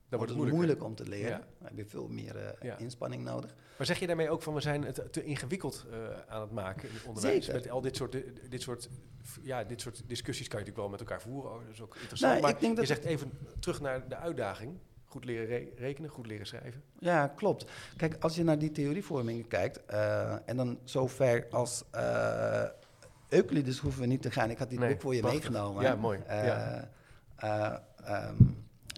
[SPEAKER 1] dan
[SPEAKER 2] wordt het
[SPEAKER 1] het
[SPEAKER 2] moeilijk om te leren.
[SPEAKER 1] Ja.
[SPEAKER 2] Dan heb je veel meer eh,
[SPEAKER 1] Ja.
[SPEAKER 2] inspanning nodig.
[SPEAKER 1] Maar zeg je daarmee ook van we zijn het te ingewikkeld eh, aan het maken in het onderwijs?
[SPEAKER 2] Zeker.
[SPEAKER 1] Met al dit soort, dit, soort, ja, dit soort discussies kan je natuurlijk wel met elkaar voeren. Dat is ook interessant.
[SPEAKER 2] Nou,
[SPEAKER 1] maar
[SPEAKER 2] ik denk dat
[SPEAKER 1] je zegt even terug naar de uitdaging. Goed leren re- rekenen, goed leren schrijven.
[SPEAKER 2] Ja, klopt. Kijk, als je naar die theorievormingen kijkt, eh, en dan zo ver als eh Euclides hoeven we niet te gaan. Ik had dit
[SPEAKER 1] Nee,
[SPEAKER 2] boek voor je
[SPEAKER 1] prachtig.
[SPEAKER 2] meegenomen.
[SPEAKER 1] Ja, mooi.
[SPEAKER 2] Eh,
[SPEAKER 1] Ja.
[SPEAKER 2] eh, ehm,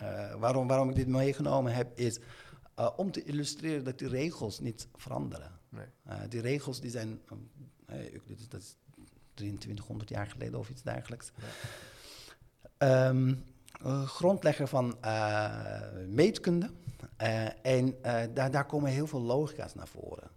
[SPEAKER 2] eh, waarom, waarom ik dit meegenomen heb, is om te illustreren dat die regels niet veranderen.
[SPEAKER 1] Nee.
[SPEAKER 2] Die regels die zijn, Euclides, dat is 2300 jaar geleden of iets dergelijks. Ehm, eh, grondlegger van meetkunde. En daar, daar komen heel veel logica's naar voren.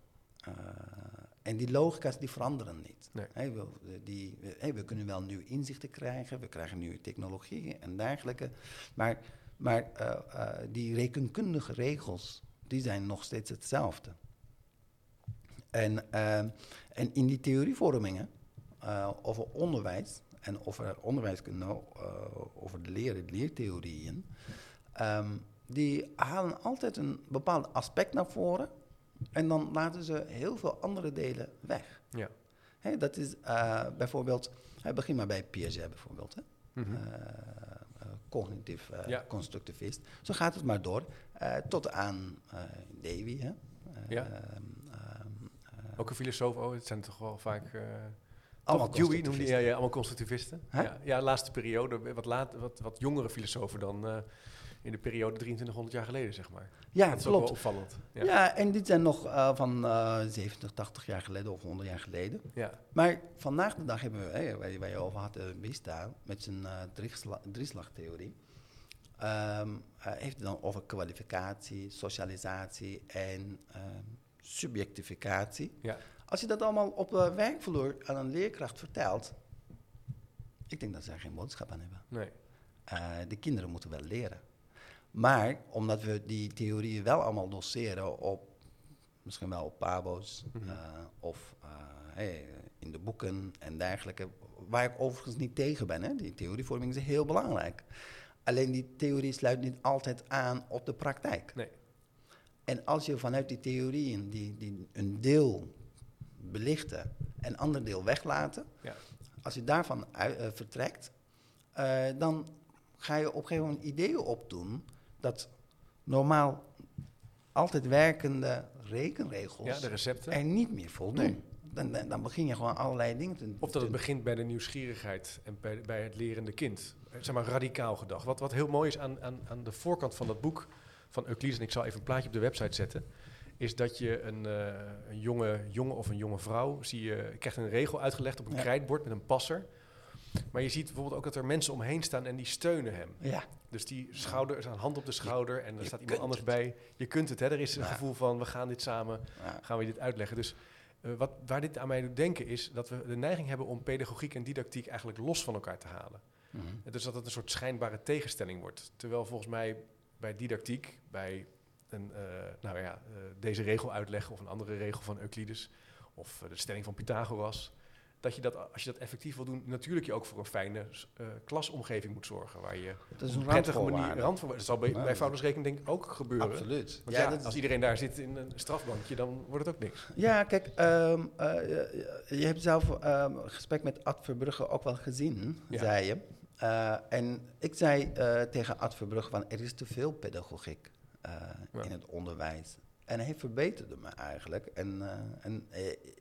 [SPEAKER 2] En die logica's die veranderen niet.
[SPEAKER 1] Nee.
[SPEAKER 2] We, die, we kunnen wel nieuwe inzichten krijgen, we krijgen nieuwe technologieën en dergelijke. Maar, maar eh, eh, die rekenkundige regels, die zijn nog steeds hetzelfde. En, eh, en in die theorievormingen over onderwijs en over onderwijskunde, over de leren, leertheorieën, ehm, die halen altijd een bepaald aspect naar voren en dan laten ze heel veel andere delen weg.
[SPEAKER 1] Ja.
[SPEAKER 2] Dat is eh, bijvoorbeeld, hè, begin maar bij Piaget bijvoorbeeld, hè?
[SPEAKER 1] Mhm.
[SPEAKER 2] Eh, eh, cognitief eh,
[SPEAKER 1] Ja.
[SPEAKER 2] constructivist. Zo gaat het maar door, eh, tot aan eh Davy. Hè? Eh,
[SPEAKER 1] Ja.
[SPEAKER 2] ehm, eh,
[SPEAKER 1] Ook een filosoof, oh, het zijn toch wel vaak... eh
[SPEAKER 2] Allemaal
[SPEAKER 1] Dewey noemde
[SPEAKER 2] constructivisten.
[SPEAKER 1] ja, ja, allemaal constructivisten. Ja, ja, laatste periode, wat, laat, wat, wat jongere filosofen dan eh, in de periode 2300 jaar geleden, zeg maar.
[SPEAKER 2] ja,
[SPEAKER 1] dat is ook wel
[SPEAKER 2] klopt.
[SPEAKER 1] opvallend.
[SPEAKER 2] Ja.
[SPEAKER 1] Ja.
[SPEAKER 2] en dit zijn nog eh, van eh 70, 80 jaar geleden of 100 jaar geleden.
[SPEAKER 1] Ja.
[SPEAKER 2] Maar vandaag de dag hebben we, waar, je- waar je over had, uh, Bista, met zijn eh driesla- drieslagtheorie, ehm, eh, heeft het dan over kwalificatie, socialisatie en ehm, subjectificatie.
[SPEAKER 1] Ja.
[SPEAKER 2] Als je dat allemaal op de werkvloer aan een leerkracht vertelt, ik denk dat ze er geen boodschap aan hebben.
[SPEAKER 1] Nee.
[SPEAKER 2] Eh, de kinderen moeten wel leren. Maar omdat we die theorieën wel allemaal doseren op, misschien wel op pabo's
[SPEAKER 1] Mhm.
[SPEAKER 2] eh, of eh, hey, in de boeken en dergelijke, waar ik overigens niet tegen ben, hè? die theorievorming is heel belangrijk. Alleen die theorie sluit niet altijd aan op de praktijk.
[SPEAKER 1] Nee.
[SPEAKER 2] En als je vanuit die theorieën die, die een deel belichten en een ander deel weglaten,
[SPEAKER 1] Ja.
[SPEAKER 2] als je daarvan ui- eh, vertrekt, dan ga je op een gegeven moment ideeën opdoen dat normaal altijd werkende rekenregels
[SPEAKER 1] Ja, de recepten.
[SPEAKER 2] er niet meer voldoen.
[SPEAKER 1] Nee.
[SPEAKER 2] Dan, dan, dan begin je gewoon allerlei dingen te
[SPEAKER 1] Of dat het begint bij de nieuwsgierigheid en bij, bij het lerende kind. Eh, Zeg maar radicaal gedacht. Wat, wat heel mooi is aan, aan, aan de voorkant van dat boek van Euclides, en ik zal even een plaatje op de website zetten, is dat je een, eh, een jonge jongen of een jonge vrouw, zie je, je krijgt een regel uitgelegd op een
[SPEAKER 2] Ja.
[SPEAKER 1] krijtbord met een passer. Maar je ziet bijvoorbeeld ook dat er mensen omheen staan en die steunen hem.
[SPEAKER 2] Ja,
[SPEAKER 1] Dus die schouder, er een hand op de schouder en er staat iemand anders
[SPEAKER 2] het.
[SPEAKER 1] bij. Je kunt het, hè? er is een
[SPEAKER 2] Ja.
[SPEAKER 1] gevoel van we gaan dit samen,
[SPEAKER 2] ja.
[SPEAKER 1] gaan we dit uitleggen. Dus eh, wat, waar dit aan mij doet denken is dat we de neiging hebben om pedagogiek en didactiek eigenlijk los van elkaar te halen.
[SPEAKER 2] Mhm.
[SPEAKER 1] En Dus dat het een soort schijnbare tegenstelling wordt. Terwijl volgens mij bij didactiek, bij een, eh, nou ja, eh, deze regel uitleggen of een andere regel van Euclides of de stelling van Pythagoras, dat je dat als je dat effectief wil doen, natuurlijk je ook voor een fijne eh, klasomgeving moet zorgen. Waar je
[SPEAKER 2] Dat is een
[SPEAKER 1] prettige manier
[SPEAKER 2] randvoorwaarde.
[SPEAKER 1] Dat zal bij, bij foundersrekening denk ik ook gebeuren.
[SPEAKER 2] Absoluut.
[SPEAKER 1] Want
[SPEAKER 2] Ja,
[SPEAKER 1] ja,
[SPEAKER 2] dat is-
[SPEAKER 1] als iedereen daar zit in een strafbankje, dan wordt het ook niks.
[SPEAKER 2] Ja, kijk, ehm, eh, je hebt zelf ehm, een gesprek met Ad Verbrugge ook wel gezien,
[SPEAKER 1] Ja.
[SPEAKER 2] zei je. Eh, en ik zei tegen Ad Verbrugge van er is te veel pedagogiek
[SPEAKER 1] Ja.
[SPEAKER 2] in het onderwijs. En hij verbeterde me eigenlijk. En, en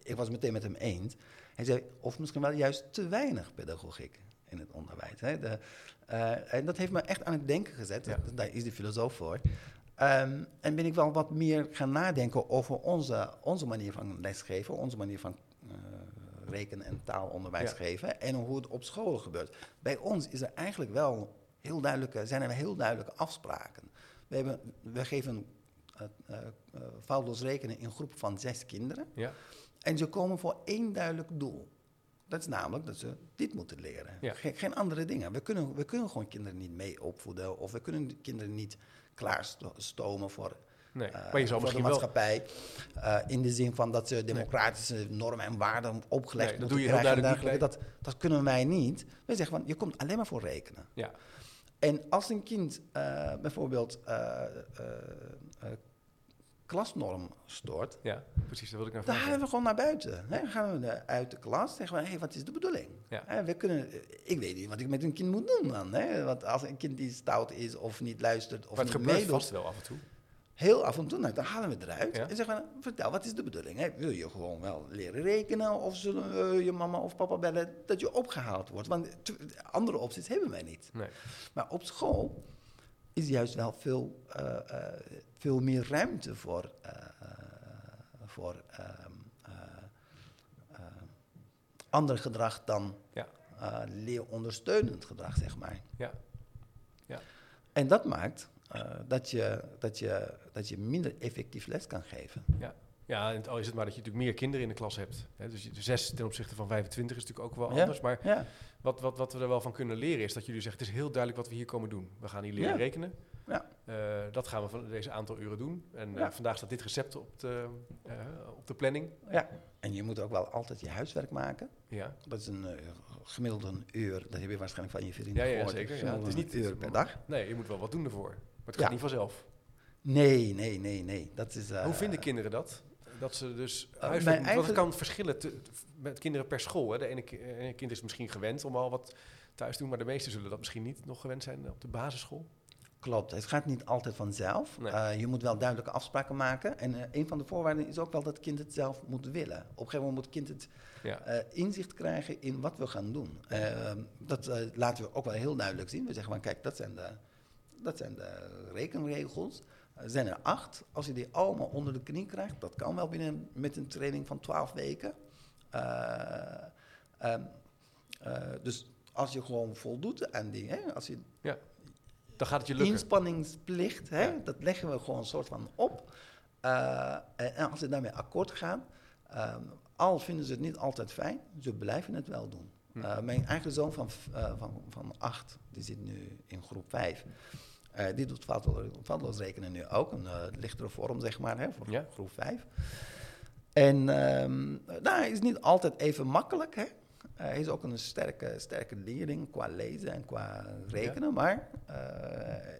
[SPEAKER 2] ik was meteen met hem eens. Hij zei, of misschien wel juist te weinig pedagogiek in het onderwijs. Hè? De, eh, en dat heeft me echt aan het denken gezet.
[SPEAKER 1] Ja.
[SPEAKER 2] Daar is de filosoof voor. Ehm, en ben ik wel wat meer gaan nadenken over onze, onze manier van lesgeven, onze manier van eh, reken- en taalonderwijs
[SPEAKER 1] Ja.
[SPEAKER 2] geven en hoe het op scholen gebeurt. Bij ons is er eigenlijk wel heel duidelijke, zijn er heel duidelijke afspraken. We, hebben, we geven uh, uh, uh, foutloos rekenen in groepen van zes kinderen.
[SPEAKER 1] Ja.
[SPEAKER 2] En ze komen voor één duidelijk doel. Dat is namelijk dat ze dit moeten leren.
[SPEAKER 1] Ja.
[SPEAKER 2] Ge- geen andere dingen. We kunnen, we kunnen gewoon kinderen niet mee opvoeden. Of we kunnen de kinderen niet klaarstomen voor,
[SPEAKER 1] Nee.
[SPEAKER 2] eh,
[SPEAKER 1] maar je zou
[SPEAKER 2] voor de
[SPEAKER 1] wel...
[SPEAKER 2] maatschappij. Eh, in de zin van dat ze democratische normen en waarden opgelegd
[SPEAKER 1] Nee, dat
[SPEAKER 2] moeten
[SPEAKER 1] doe je heel
[SPEAKER 2] krijgen.
[SPEAKER 1] duidelijk
[SPEAKER 2] dergelijke. dat, dat kunnen wij niet. Wij zeggen van, je komt alleen maar voor rekenen.
[SPEAKER 1] Ja.
[SPEAKER 2] En als een kind eh, bijvoorbeeld klasnorm stoort,
[SPEAKER 1] ja, precies. Dat wil ik naar
[SPEAKER 2] dan halen we gewoon naar buiten. Hè? Dan gaan we uit de klas zeggen we, hey, wat is de bedoeling?
[SPEAKER 1] Ja.
[SPEAKER 2] Hè, we kunnen, ik weet niet wat ik met een kind moet doen dan. Hè? Want als een kind die stout is of niet luistert of
[SPEAKER 1] maar het
[SPEAKER 2] niet
[SPEAKER 1] gebeurt
[SPEAKER 2] meedoet,
[SPEAKER 1] vast wel af en toe.
[SPEAKER 2] heel af en toe, nou, dan halen we het eruit.
[SPEAKER 1] Ja.
[SPEAKER 2] En zeggen we, vertel, wat is de bedoeling? Hè? Wil je gewoon wel leren rekenen of zullen je mama of papa bellen dat je opgehaald wordt? Want andere opties hebben wij niet.
[SPEAKER 1] Nee.
[SPEAKER 2] Maar op school is juist wel veel, eh, eh, veel meer ruimte voor, eh, eh, voor ehm, eh, ander gedrag dan
[SPEAKER 1] Ja.
[SPEAKER 2] leerondersteunend gedrag, zeg maar.
[SPEAKER 1] Ja. Ja.
[SPEAKER 2] En dat maakt dat, je, dat, je, dat je minder effectief les kan geven.
[SPEAKER 1] Ja, en al is het maar dat je natuurlijk meer kinderen in de klas hebt. Hè, dus zes ten opzichte van 25 is natuurlijk ook wel
[SPEAKER 2] Ja.
[SPEAKER 1] anders. Maar
[SPEAKER 2] Ja,
[SPEAKER 1] wat, wat, wat we er wel van kunnen leren is dat jullie zeggen... het is heel duidelijk wat we hier komen doen. We gaan hier leren
[SPEAKER 2] Ja.
[SPEAKER 1] rekenen.
[SPEAKER 2] Ja.
[SPEAKER 1] Eh, dat gaan we van deze aantal uren doen. En eh,
[SPEAKER 2] Ja.
[SPEAKER 1] vandaag staat dit recept op de, eh, op de planning.
[SPEAKER 2] ja. En je moet ook wel altijd je huiswerk maken.
[SPEAKER 1] Ja,
[SPEAKER 2] Dat is een gemiddeld een uur. Dat heb je waarschijnlijk van je vrienden
[SPEAKER 1] ja, ja
[SPEAKER 2] gehoord.
[SPEAKER 1] zeker. Ja.
[SPEAKER 2] Gemiddeld
[SPEAKER 1] Het is niet
[SPEAKER 2] een uur per dag.
[SPEAKER 1] Nee, je moet wel wat doen ervoor. Maar het
[SPEAKER 2] Ja.
[SPEAKER 1] gaat niet vanzelf.
[SPEAKER 2] Nee, nee, nee, nee. Dat is,
[SPEAKER 1] Hoe vinden kinderen dat? Dat ze dus huiswerk moeten- Want het kan verschillen te- met kinderen per school. Hè. De ene ene kind is misschien gewend om al wat thuis te doen, maar de meesten zullen dat misschien niet nog gewend zijn op de basisschool.
[SPEAKER 2] Klopt, het gaat niet altijd vanzelf.
[SPEAKER 1] Nee.
[SPEAKER 2] Eh, je moet wel duidelijke afspraken maken. En eh, een van de voorwaarden is ook wel dat het kind het zelf moet willen. Op een gegeven moment moet het kind het
[SPEAKER 1] Ja.
[SPEAKER 2] eh, inzicht krijgen in wat we gaan doen. Eh, dat laten we ook wel heel duidelijk zien. We zeggen van kijk, dat zijn de, dat zijn de rekenregels. Er zijn er acht. Als je die allemaal onder de knie krijgt, dat kan wel binnen met een training van twaalf weken. Eh, ehm, eh, dus als je gewoon voldoet aan die, hè, als je
[SPEAKER 1] Dan gaat het je lukken.
[SPEAKER 2] inspanningsplicht, hè,
[SPEAKER 1] Ja.
[SPEAKER 2] dat leggen we gewoon een soort van op. Eh, en als ze daarmee akkoord gaan, ehm, al vinden ze het niet altijd fijn, ze blijven het wel doen.
[SPEAKER 1] Hm.
[SPEAKER 2] Eh, mijn eigen zoon van, eh, van, van acht, die zit nu in groep vijf. Die doet foutloos rekenen nu ook, een lichtere vorm zeg maar, hè, voor
[SPEAKER 1] Ja.
[SPEAKER 2] groep vijf. En ehm nou, is niet altijd even makkelijk, hè. Eh, hij is ook een sterke, sterke leerling qua lezen en qua rekenen, maar eh,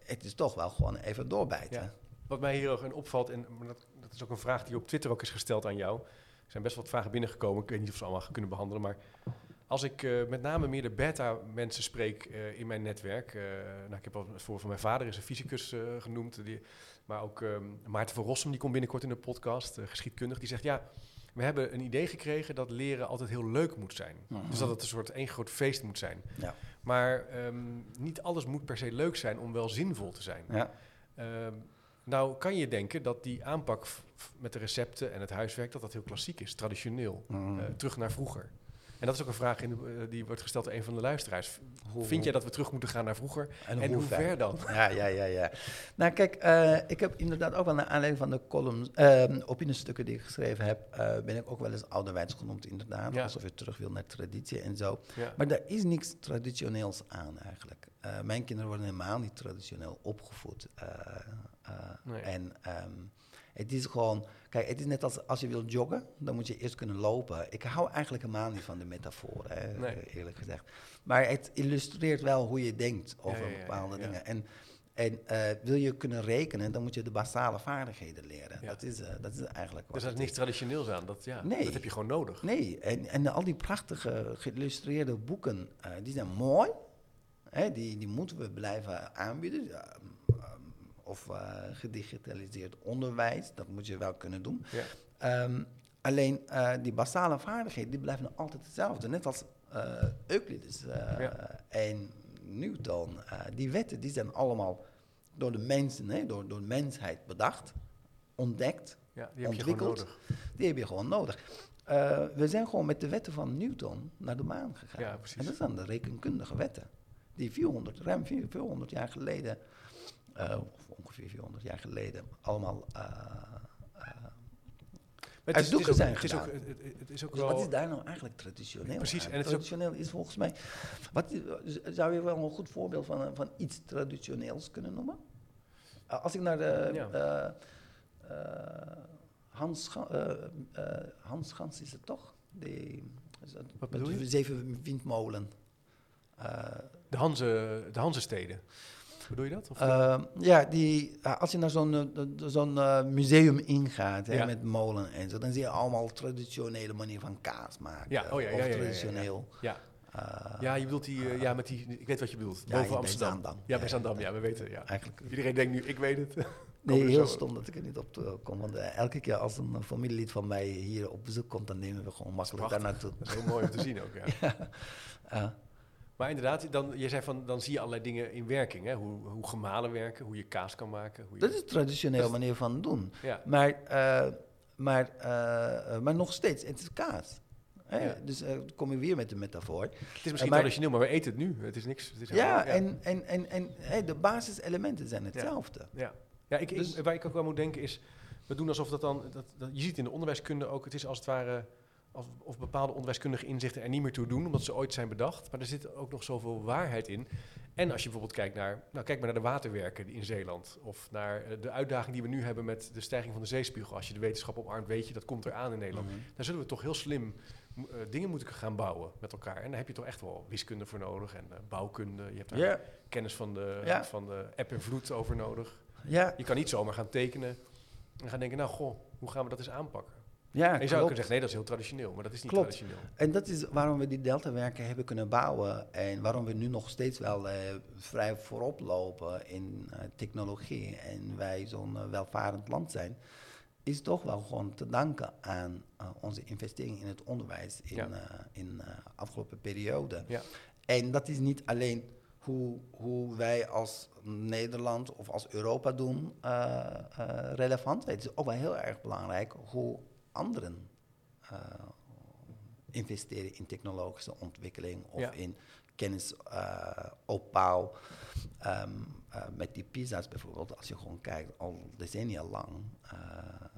[SPEAKER 2] het is toch wel gewoon even doorbijten.
[SPEAKER 1] Ja. Wat mij hier ook in opvalt, en dat, dat is ook een vraag die op Twitter ook is gesteld aan jou. Er zijn best wat vragen binnengekomen. Ik weet niet of ze allemaal kunnen behandelen. Maar als ik eh, met name meer de beta-mensen spreek in mijn netwerk. nou, ik heb al het voor van mijn vader is een fysicus genoemd. Die, maar ook ehm, Maarten van Rossum, die komt binnenkort in de podcast, geschiedkundig. Die zegt ja, we hebben een idee gekregen dat leren altijd heel leuk moet zijn.
[SPEAKER 2] Mhm.
[SPEAKER 1] Dus dat het een soort één groot feest moet zijn.
[SPEAKER 2] Ja.
[SPEAKER 1] Maar ehm, niet alles moet per se leuk zijn om wel zinvol te zijn.
[SPEAKER 2] Ja.
[SPEAKER 1] Ehm, nou kan je denken dat die aanpak met de recepten en het huiswerk, dat dat heel klassiek is, traditioneel,
[SPEAKER 2] Mm.
[SPEAKER 1] eh, terug naar vroeger. En dat is ook een vraag in de- eh, die wordt gesteld door een van de luisteraars.
[SPEAKER 2] Hoe-
[SPEAKER 1] Vind jij dat we terug moeten gaan naar vroeger? En,
[SPEAKER 2] hoe
[SPEAKER 1] hoe ver dan?
[SPEAKER 2] Ja, ja, ja, ja. Nou, kijk, eh, ik heb inderdaad ook wel naar aanleiding van de columns, eh, opiniestukken die ik geschreven heb, ben ik ook wel eens ouderwets genoemd, inderdaad.
[SPEAKER 1] Ja.
[SPEAKER 2] Alsof je terug wil naar traditie en zo.
[SPEAKER 1] Ja.
[SPEAKER 2] Maar daar is niks traditioneels aan eigenlijk. Mijn kinderen worden helemaal niet traditioneel opgevoed.
[SPEAKER 1] Nee.
[SPEAKER 2] En ehm, het is gewoon, kijk, het is net als als je wilt joggen, dan moet je eerst kunnen lopen. Ik hou eigenlijk helemaal niet van de metafoor, hè,
[SPEAKER 1] Nee.
[SPEAKER 2] eerlijk gezegd. Maar het illustreert wel hoe je denkt over
[SPEAKER 1] Ja, ja, ja,
[SPEAKER 2] bepaalde dingen. En, en eh, wil je kunnen rekenen, dan moet je de basale vaardigheden leren.
[SPEAKER 1] Ja.
[SPEAKER 2] Dat, is, eh, dat is eigenlijk wat
[SPEAKER 1] Dus er is
[SPEAKER 2] het
[SPEAKER 1] niks traditioneels aan. Dat, ja,
[SPEAKER 2] Nee.
[SPEAKER 1] dat heb je gewoon nodig.
[SPEAKER 2] Nee, en, en al die prachtige geïllustreerde boeken, eh, die zijn mooi. Hè, die, die moeten we blijven aanbieden. Of eh, gedigitaliseerd onderwijs, dat moet je wel kunnen doen.
[SPEAKER 1] Ja.
[SPEAKER 2] Ehm, alleen eh, die basale vaardigheden, die blijven nog altijd hetzelfde. Net als eh, Euclides
[SPEAKER 1] Ja.
[SPEAKER 2] en Newton. Die wetten die zijn allemaal door de mensen, hè, door, door de mensheid bedacht, ontdekt.
[SPEAKER 1] Ja, die heb je gewoon
[SPEAKER 2] Ontwikkeld.
[SPEAKER 1] nodig.
[SPEAKER 2] Die heb je gewoon nodig. We zijn gewoon met de wetten van Newton naar de maan gegaan.
[SPEAKER 1] Ja, precies.
[SPEAKER 2] En dat zijn de rekenkundige wetten. Die 400, ruim 400 jaar geleden, ongeveer 400 jaar geleden, allemaal eh, eh,
[SPEAKER 1] Maar
[SPEAKER 2] uit doeken
[SPEAKER 1] ook,
[SPEAKER 2] zijn
[SPEAKER 1] het is ook,
[SPEAKER 2] gedaan.
[SPEAKER 1] het, het- het is ook
[SPEAKER 2] dus
[SPEAKER 1] wel...
[SPEAKER 2] wat is daar nou eigenlijk traditioneel
[SPEAKER 1] Precies, en het is ook-
[SPEAKER 2] traditioneel is volgens mij... Wat, is- zou je wel een goed voorbeeld van, van iets traditioneels kunnen noemen? Uh, als ik naar de...
[SPEAKER 1] Ja.
[SPEAKER 2] eh, eh, Hans, eh, eh, Hans Gans is het toch? Die,
[SPEAKER 1] Wat
[SPEAKER 2] met de zeven windmolen. Eh,
[SPEAKER 1] De, Hanze, de Hanzesteden. Bedoel je dat? Of
[SPEAKER 2] eh, ja, die, uh, als je naar zo'n uh, zo'n uh, museum ingaat hè, met molen en zo, dan zie je allemaal traditionele manier van kaas maken.
[SPEAKER 1] Ja, oh ja,
[SPEAKER 2] of
[SPEAKER 1] ja, ja, ja, ja, ja.
[SPEAKER 2] traditioneel.
[SPEAKER 1] ja.
[SPEAKER 2] eh,
[SPEAKER 1] ja, je bedoelt die... eh, ja, met die... Ik weet wat je bedoelt.
[SPEAKER 2] Ja,
[SPEAKER 1] Boven Amsterdam.
[SPEAKER 2] Zaandam.
[SPEAKER 1] Ja, bij Zandam.
[SPEAKER 2] ja.
[SPEAKER 1] We weten. Ja.
[SPEAKER 2] eigenlijk.
[SPEAKER 1] Iedereen denkt nu, ik weet het.
[SPEAKER 2] Nee, heel stom dat ik er niet op kom. Want eh, elke keer als een familielid van mij hier op bezoek komt, dan nemen we gewoon makkelijk daar naartoe.
[SPEAKER 1] Heel mooi om te zien ook, ja.
[SPEAKER 2] Eh,
[SPEAKER 1] Maar inderdaad, dan, je zei van, dan zie je allerlei dingen in werking. Hè? Hoe, hoe gemalen werken, hoe je kaas kan maken. Hoe je,
[SPEAKER 2] dat is een traditioneel
[SPEAKER 1] Dat is-
[SPEAKER 2] manier van doen.
[SPEAKER 1] ja,
[SPEAKER 2] Maar, eh, maar, eh, maar nog steeds, het is kaas.
[SPEAKER 1] Ja.
[SPEAKER 2] Dus eh, kom je weer met de metafoor.
[SPEAKER 1] het is misschien
[SPEAKER 2] maar-
[SPEAKER 1] traditioneel, maar we eten het nu. Het is niks. Het is
[SPEAKER 2] Ja, en, en, en, en de basiselementen zijn hetzelfde.
[SPEAKER 1] Ja, ja ik, ik-
[SPEAKER 2] Dus-
[SPEAKER 1] waar ik ook wel moet denken is, we doen alsof dat dan, dat, dat, je ziet in de onderwijskunde ook, het is als het ware, of, of bepaalde onderwijskundige inzichten er niet meer toe doen, omdat ze ooit zijn bedacht. Maar er zit ook nog zoveel waarheid in. En als je bijvoorbeeld kijkt naar, nou kijk maar naar de waterwerken in Zeeland, of naar eh, de uitdaging die we nu hebben met de stijging van de zeespiegel. Als je de wetenschap omarmt, weet je, dat komt eraan in Nederland.
[SPEAKER 2] Mhm.
[SPEAKER 1] Dan zullen we toch heel slim eh, dingen moeten gaan bouwen met elkaar. En daar heb je toch echt wel wiskunde voor nodig en eh, bouwkunde. Je hebt daar kennis van de, van de eb en vloed over nodig. Je kan niet zomaar gaan tekenen en gaan denken, nou goh, hoe gaan we dat eens aanpakken?
[SPEAKER 2] Ja
[SPEAKER 1] en je zou kunnen zeggen, nee, dat is heel traditioneel, maar dat is niet
[SPEAKER 2] Klopt.
[SPEAKER 1] traditioneel.
[SPEAKER 2] En dat is waarom we die deltawerken hebben kunnen bouwen en waarom we nu nog steeds wel eh, vrij voorop lopen in eh, technologie en wij zo'n eh, welvarend land zijn, is toch wel gewoon te danken aan onze investering in het onderwijs in,
[SPEAKER 1] Ja.
[SPEAKER 2] in eh, afgelopen periode.
[SPEAKER 1] Ja.
[SPEAKER 2] En dat is niet alleen hoe, hoe wij als Nederland of als Europa doen relevant. Het is ook wel heel erg belangrijk hoe anderen eh, investeren in technologische ontwikkeling of
[SPEAKER 1] Ja.
[SPEAKER 2] in kennisopbouw. Ehm, eh, met die pizza's bijvoorbeeld, als je gewoon kijkt, al decennia lang eh,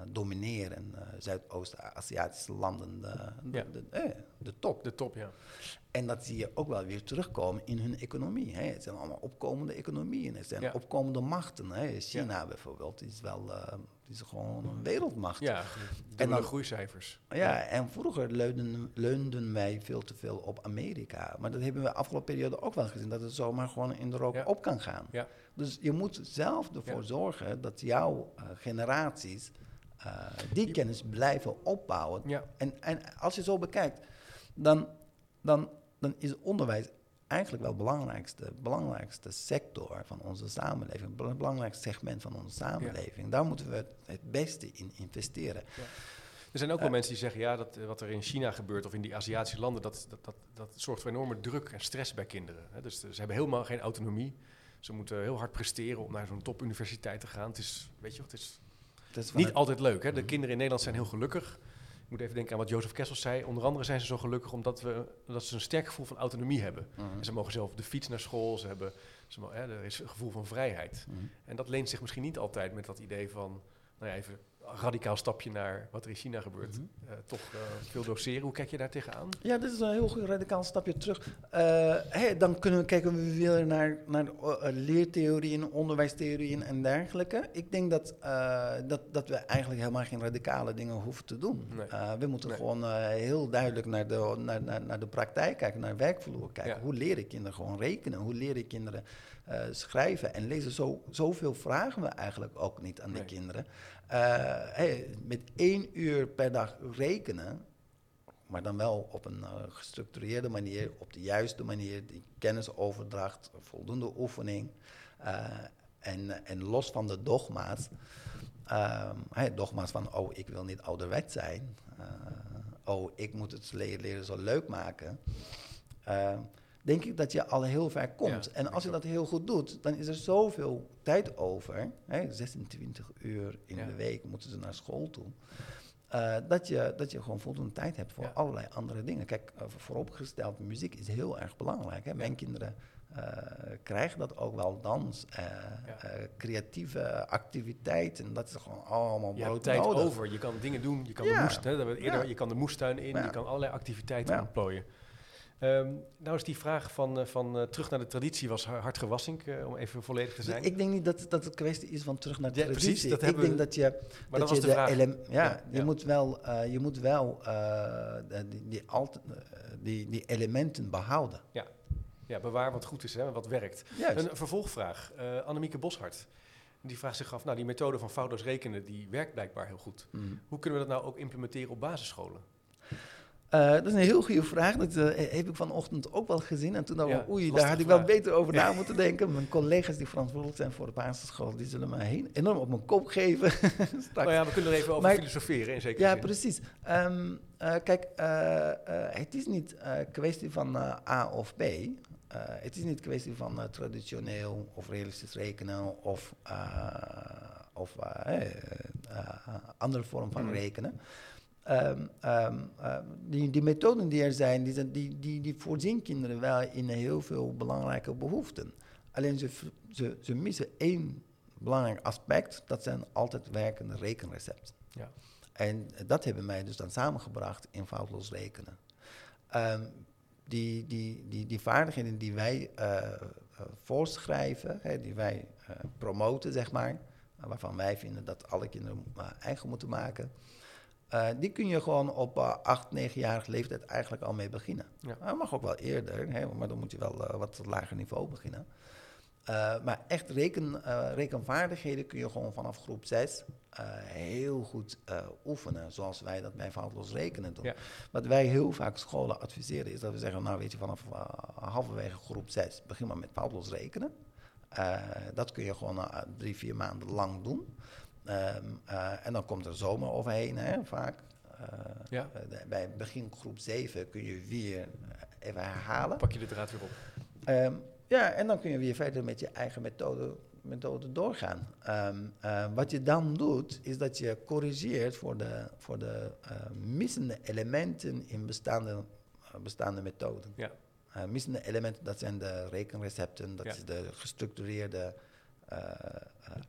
[SPEAKER 2] domineren uh, Zuidoost-Aziatische landen de, de,
[SPEAKER 1] Ja.
[SPEAKER 2] de, de top.
[SPEAKER 1] De top, ja.
[SPEAKER 2] En dat zie je ook wel weer terugkomen in hun economie. Hè. Het zijn allemaal opkomende economieën. Het zijn
[SPEAKER 1] Ja.
[SPEAKER 2] opkomende machten. Hè. China bijvoorbeeld is wel is gewoon een wereldmacht.
[SPEAKER 1] Ja,
[SPEAKER 2] En dan-
[SPEAKER 1] groeicijfers.
[SPEAKER 2] Ja, en vroeger leunden, leunden wij veel te veel op Amerika. Maar dat hebben we afgelopen periode ook wel gezien, dat het zomaar gewoon in de rook op kan gaan.
[SPEAKER 1] Ja.
[SPEAKER 2] Dus je moet zelf ervoor zorgen dat jouw eh, generaties eh, die kennis blijven opbouwen.
[SPEAKER 1] Ja.
[SPEAKER 2] En, en als je zo bekijkt, dan, dan, dan is onderwijs eigenlijk wel het belangrijkste, belangrijkste sector van onze samenleving, het belangrijkste segment van onze samenleving. Daar moeten we het, het beste in investeren.
[SPEAKER 1] Er zijn ook wel
[SPEAKER 2] Ja.
[SPEAKER 1] mensen die zeggen, ja, dat, eh, wat er in China gebeurt of in die Aziatische landen, dat, dat, dat, dat zorgt voor enorme druk en stress bij kinderen. Hè. Dus eh, ze hebben helemaal geen autonomie. Ze moeten heel hard presteren om naar zo'n topuniversiteit te gaan. Het is, weet je, het is
[SPEAKER 2] Dat is
[SPEAKER 1] niet altijd leuk. Hè. De kinderen in Nederland zijn heel gelukkig. Ik moet even denken aan wat Jozef Kessels zei. Onder andere zijn ze zo gelukkig omdat, we, omdat ze een sterk gevoel van autonomie hebben.
[SPEAKER 2] Mhm.
[SPEAKER 1] En ze mogen zelf op de fiets naar school. Ze hebben, ze hè, er is een gevoel van vrijheid.
[SPEAKER 2] Mhm.
[SPEAKER 1] En dat leent zich misschien niet altijd met dat idee van, nou ja, even radicaal stapje naar wat er in China gebeurt.
[SPEAKER 2] Mhm.
[SPEAKER 1] Eh, toch eh, veel doseren. Hoe kijk je daar tegenaan?
[SPEAKER 2] Ja, dit is een heel goed radicaal stapje terug. Eh, dan kunnen we kijken we weer naar, naar leertheorieën, onderwijstheorieën en dergelijke. Ik denk dat, dat, dat we eigenlijk helemaal geen radicale dingen hoeven te doen.
[SPEAKER 1] Nee.
[SPEAKER 2] We moeten
[SPEAKER 1] Nee.
[SPEAKER 2] gewoon heel duidelijk naar de, naar, naar, naar de praktijk kijken, naar werkvloer kijken.
[SPEAKER 1] Ja.
[SPEAKER 2] Hoe leren kinderen gewoon rekenen? Hoe leren kinderen schrijven en lezen? Zo, zoveel vragen we eigenlijk ook niet aan
[SPEAKER 1] Nee.
[SPEAKER 2] de kinderen. Eh, hey, met één uur per dag rekenen, maar dan wel op een eh, gestructureerde manier, op de juiste manier, die kennisoverdracht, voldoende oefening. eh, en, en los van de dogma's, ehm, hè, dogma's van, oh, ik wil niet ouderwet zijn, oh, ik moet het leren, leren zo leuk maken. Denk ik dat je al heel ver komt.
[SPEAKER 1] Ja,
[SPEAKER 2] en als je dat heel goed doet, dan is er zoveel tijd over. Hè, 26 uur in
[SPEAKER 1] Ja.
[SPEAKER 2] de week moeten ze naar school toe. eh, dat, je, dat je gewoon voldoende tijd hebt voor
[SPEAKER 1] Ja.
[SPEAKER 2] allerlei andere dingen. Kijk, uh, vooropgesteld, muziek is heel erg belangrijk. Hè? Mijn kinderen eh, krijgen dat ook wel, dans, creatieve activiteiten. Dat is gewoon allemaal
[SPEAKER 1] Je hebt tijd
[SPEAKER 2] nodig.
[SPEAKER 1] over. Je kan dingen doen. Je kan, de, moest, hè, eerder, je kan de moestuin in. Je kan allerlei activiteiten ontplooien. Ehm, nou is die vraag van, eh, van eh, terug naar de traditie was Har- Hart Gewassink, eh, om even volledig te
[SPEAKER 2] Dus
[SPEAKER 1] zijn.
[SPEAKER 2] ik denk niet dat, dat het kwestie is van terug naar de
[SPEAKER 1] Ja, precies,
[SPEAKER 2] traditie.
[SPEAKER 1] dat
[SPEAKER 2] ik denk
[SPEAKER 1] we-
[SPEAKER 2] dat je,
[SPEAKER 1] maar dat
[SPEAKER 2] dat
[SPEAKER 1] was
[SPEAKER 2] je
[SPEAKER 1] de
[SPEAKER 2] ja,
[SPEAKER 1] Ja,
[SPEAKER 2] je
[SPEAKER 1] ja.
[SPEAKER 2] moet wel, je moet wel die, die, alt- die, die elementen behouden.
[SPEAKER 1] Ja, bewaar wat goed is en wat werkt.
[SPEAKER 2] Juist.
[SPEAKER 1] Een vervolgvraag. Annemieke Boshart. Die vraagt zich af, nou die methode van foutloos rekenen, die werkt blijkbaar heel goed.
[SPEAKER 2] Mhm.
[SPEAKER 1] Hoe kunnen we dat nou ook implementeren op basisscholen?
[SPEAKER 2] Eh, dat is een heel goede vraag. Dat eh, heb ik vanochtend ook wel gezien. En toen dacht ik,
[SPEAKER 1] Ja,
[SPEAKER 2] oei, daar had ik wel beter over na moeten denken. Mijn collega's die verantwoordelijk zijn voor de basisschool, die zullen me heen, enorm op mijn kop geven.
[SPEAKER 1] Nou ja, we kunnen er even over
[SPEAKER 2] Maar-
[SPEAKER 1] filosoferen in zekere
[SPEAKER 2] Ja,
[SPEAKER 1] zin.
[SPEAKER 2] precies. Ehm, eh, kijk, het is niet kwestie van A of B. Het is niet kwestie van traditioneel of realistisch rekenen of, eh, of andere vorm van
[SPEAKER 1] Mhm.
[SPEAKER 2] rekenen. Ehm, ehm, ehm, die, die methoden die er zijn, die, die, die, die voorzien kinderen wel in heel veel belangrijke behoeften. Alleen ze, ze, ze missen één belangrijk aspect, dat zijn altijd werkende rekenrecepten.
[SPEAKER 1] Ja.
[SPEAKER 2] En dat hebben wij dus dan samengebracht in foutloos rekenen. Die, die, die, die vaardigheden die wij eh, eh, voorschrijven, hè, die wij eh, promoten, zeg maar, waarvan wij vinden dat alle kinderen eigen moeten maken, eh, die kun je gewoon op uh, 8, 9-jarige leeftijd eigenlijk al mee beginnen.
[SPEAKER 1] Ja.
[SPEAKER 2] Dat mag ook wel eerder, hè, maar dan moet je wel eh, wat lager niveau beginnen. Maar echt reken, rekenvaardigheden kun je gewoon vanaf groep 6 uh, heel goed oefenen, zoals wij dat bij foutloos rekenen doen.
[SPEAKER 1] Ja.
[SPEAKER 2] Wat wij heel vaak scholen adviseren is dat we zeggen, nou weet je, vanaf halverwege groep 6 begin maar met foutloos rekenen. Dat kun je gewoon drie, vier maanden lang doen. Um, en dan komt er zomer overheen, hè, vaak.
[SPEAKER 1] ja.
[SPEAKER 2] bij begin groep 7 kun je weer even herhalen.
[SPEAKER 1] Pak je de draad weer op.
[SPEAKER 2] Um, ja, en dan kun je weer verder met je eigen methode, methode doorgaan. Um, uh, wat je dan doet, is dat je corrigeert voor de, voor de missende elementen in bestaande, bestaande methoden.
[SPEAKER 1] Ja.
[SPEAKER 2] missende elementen, dat zijn de rekenrecepten, dat
[SPEAKER 1] Ja.
[SPEAKER 2] is de gestructureerde eh, eh,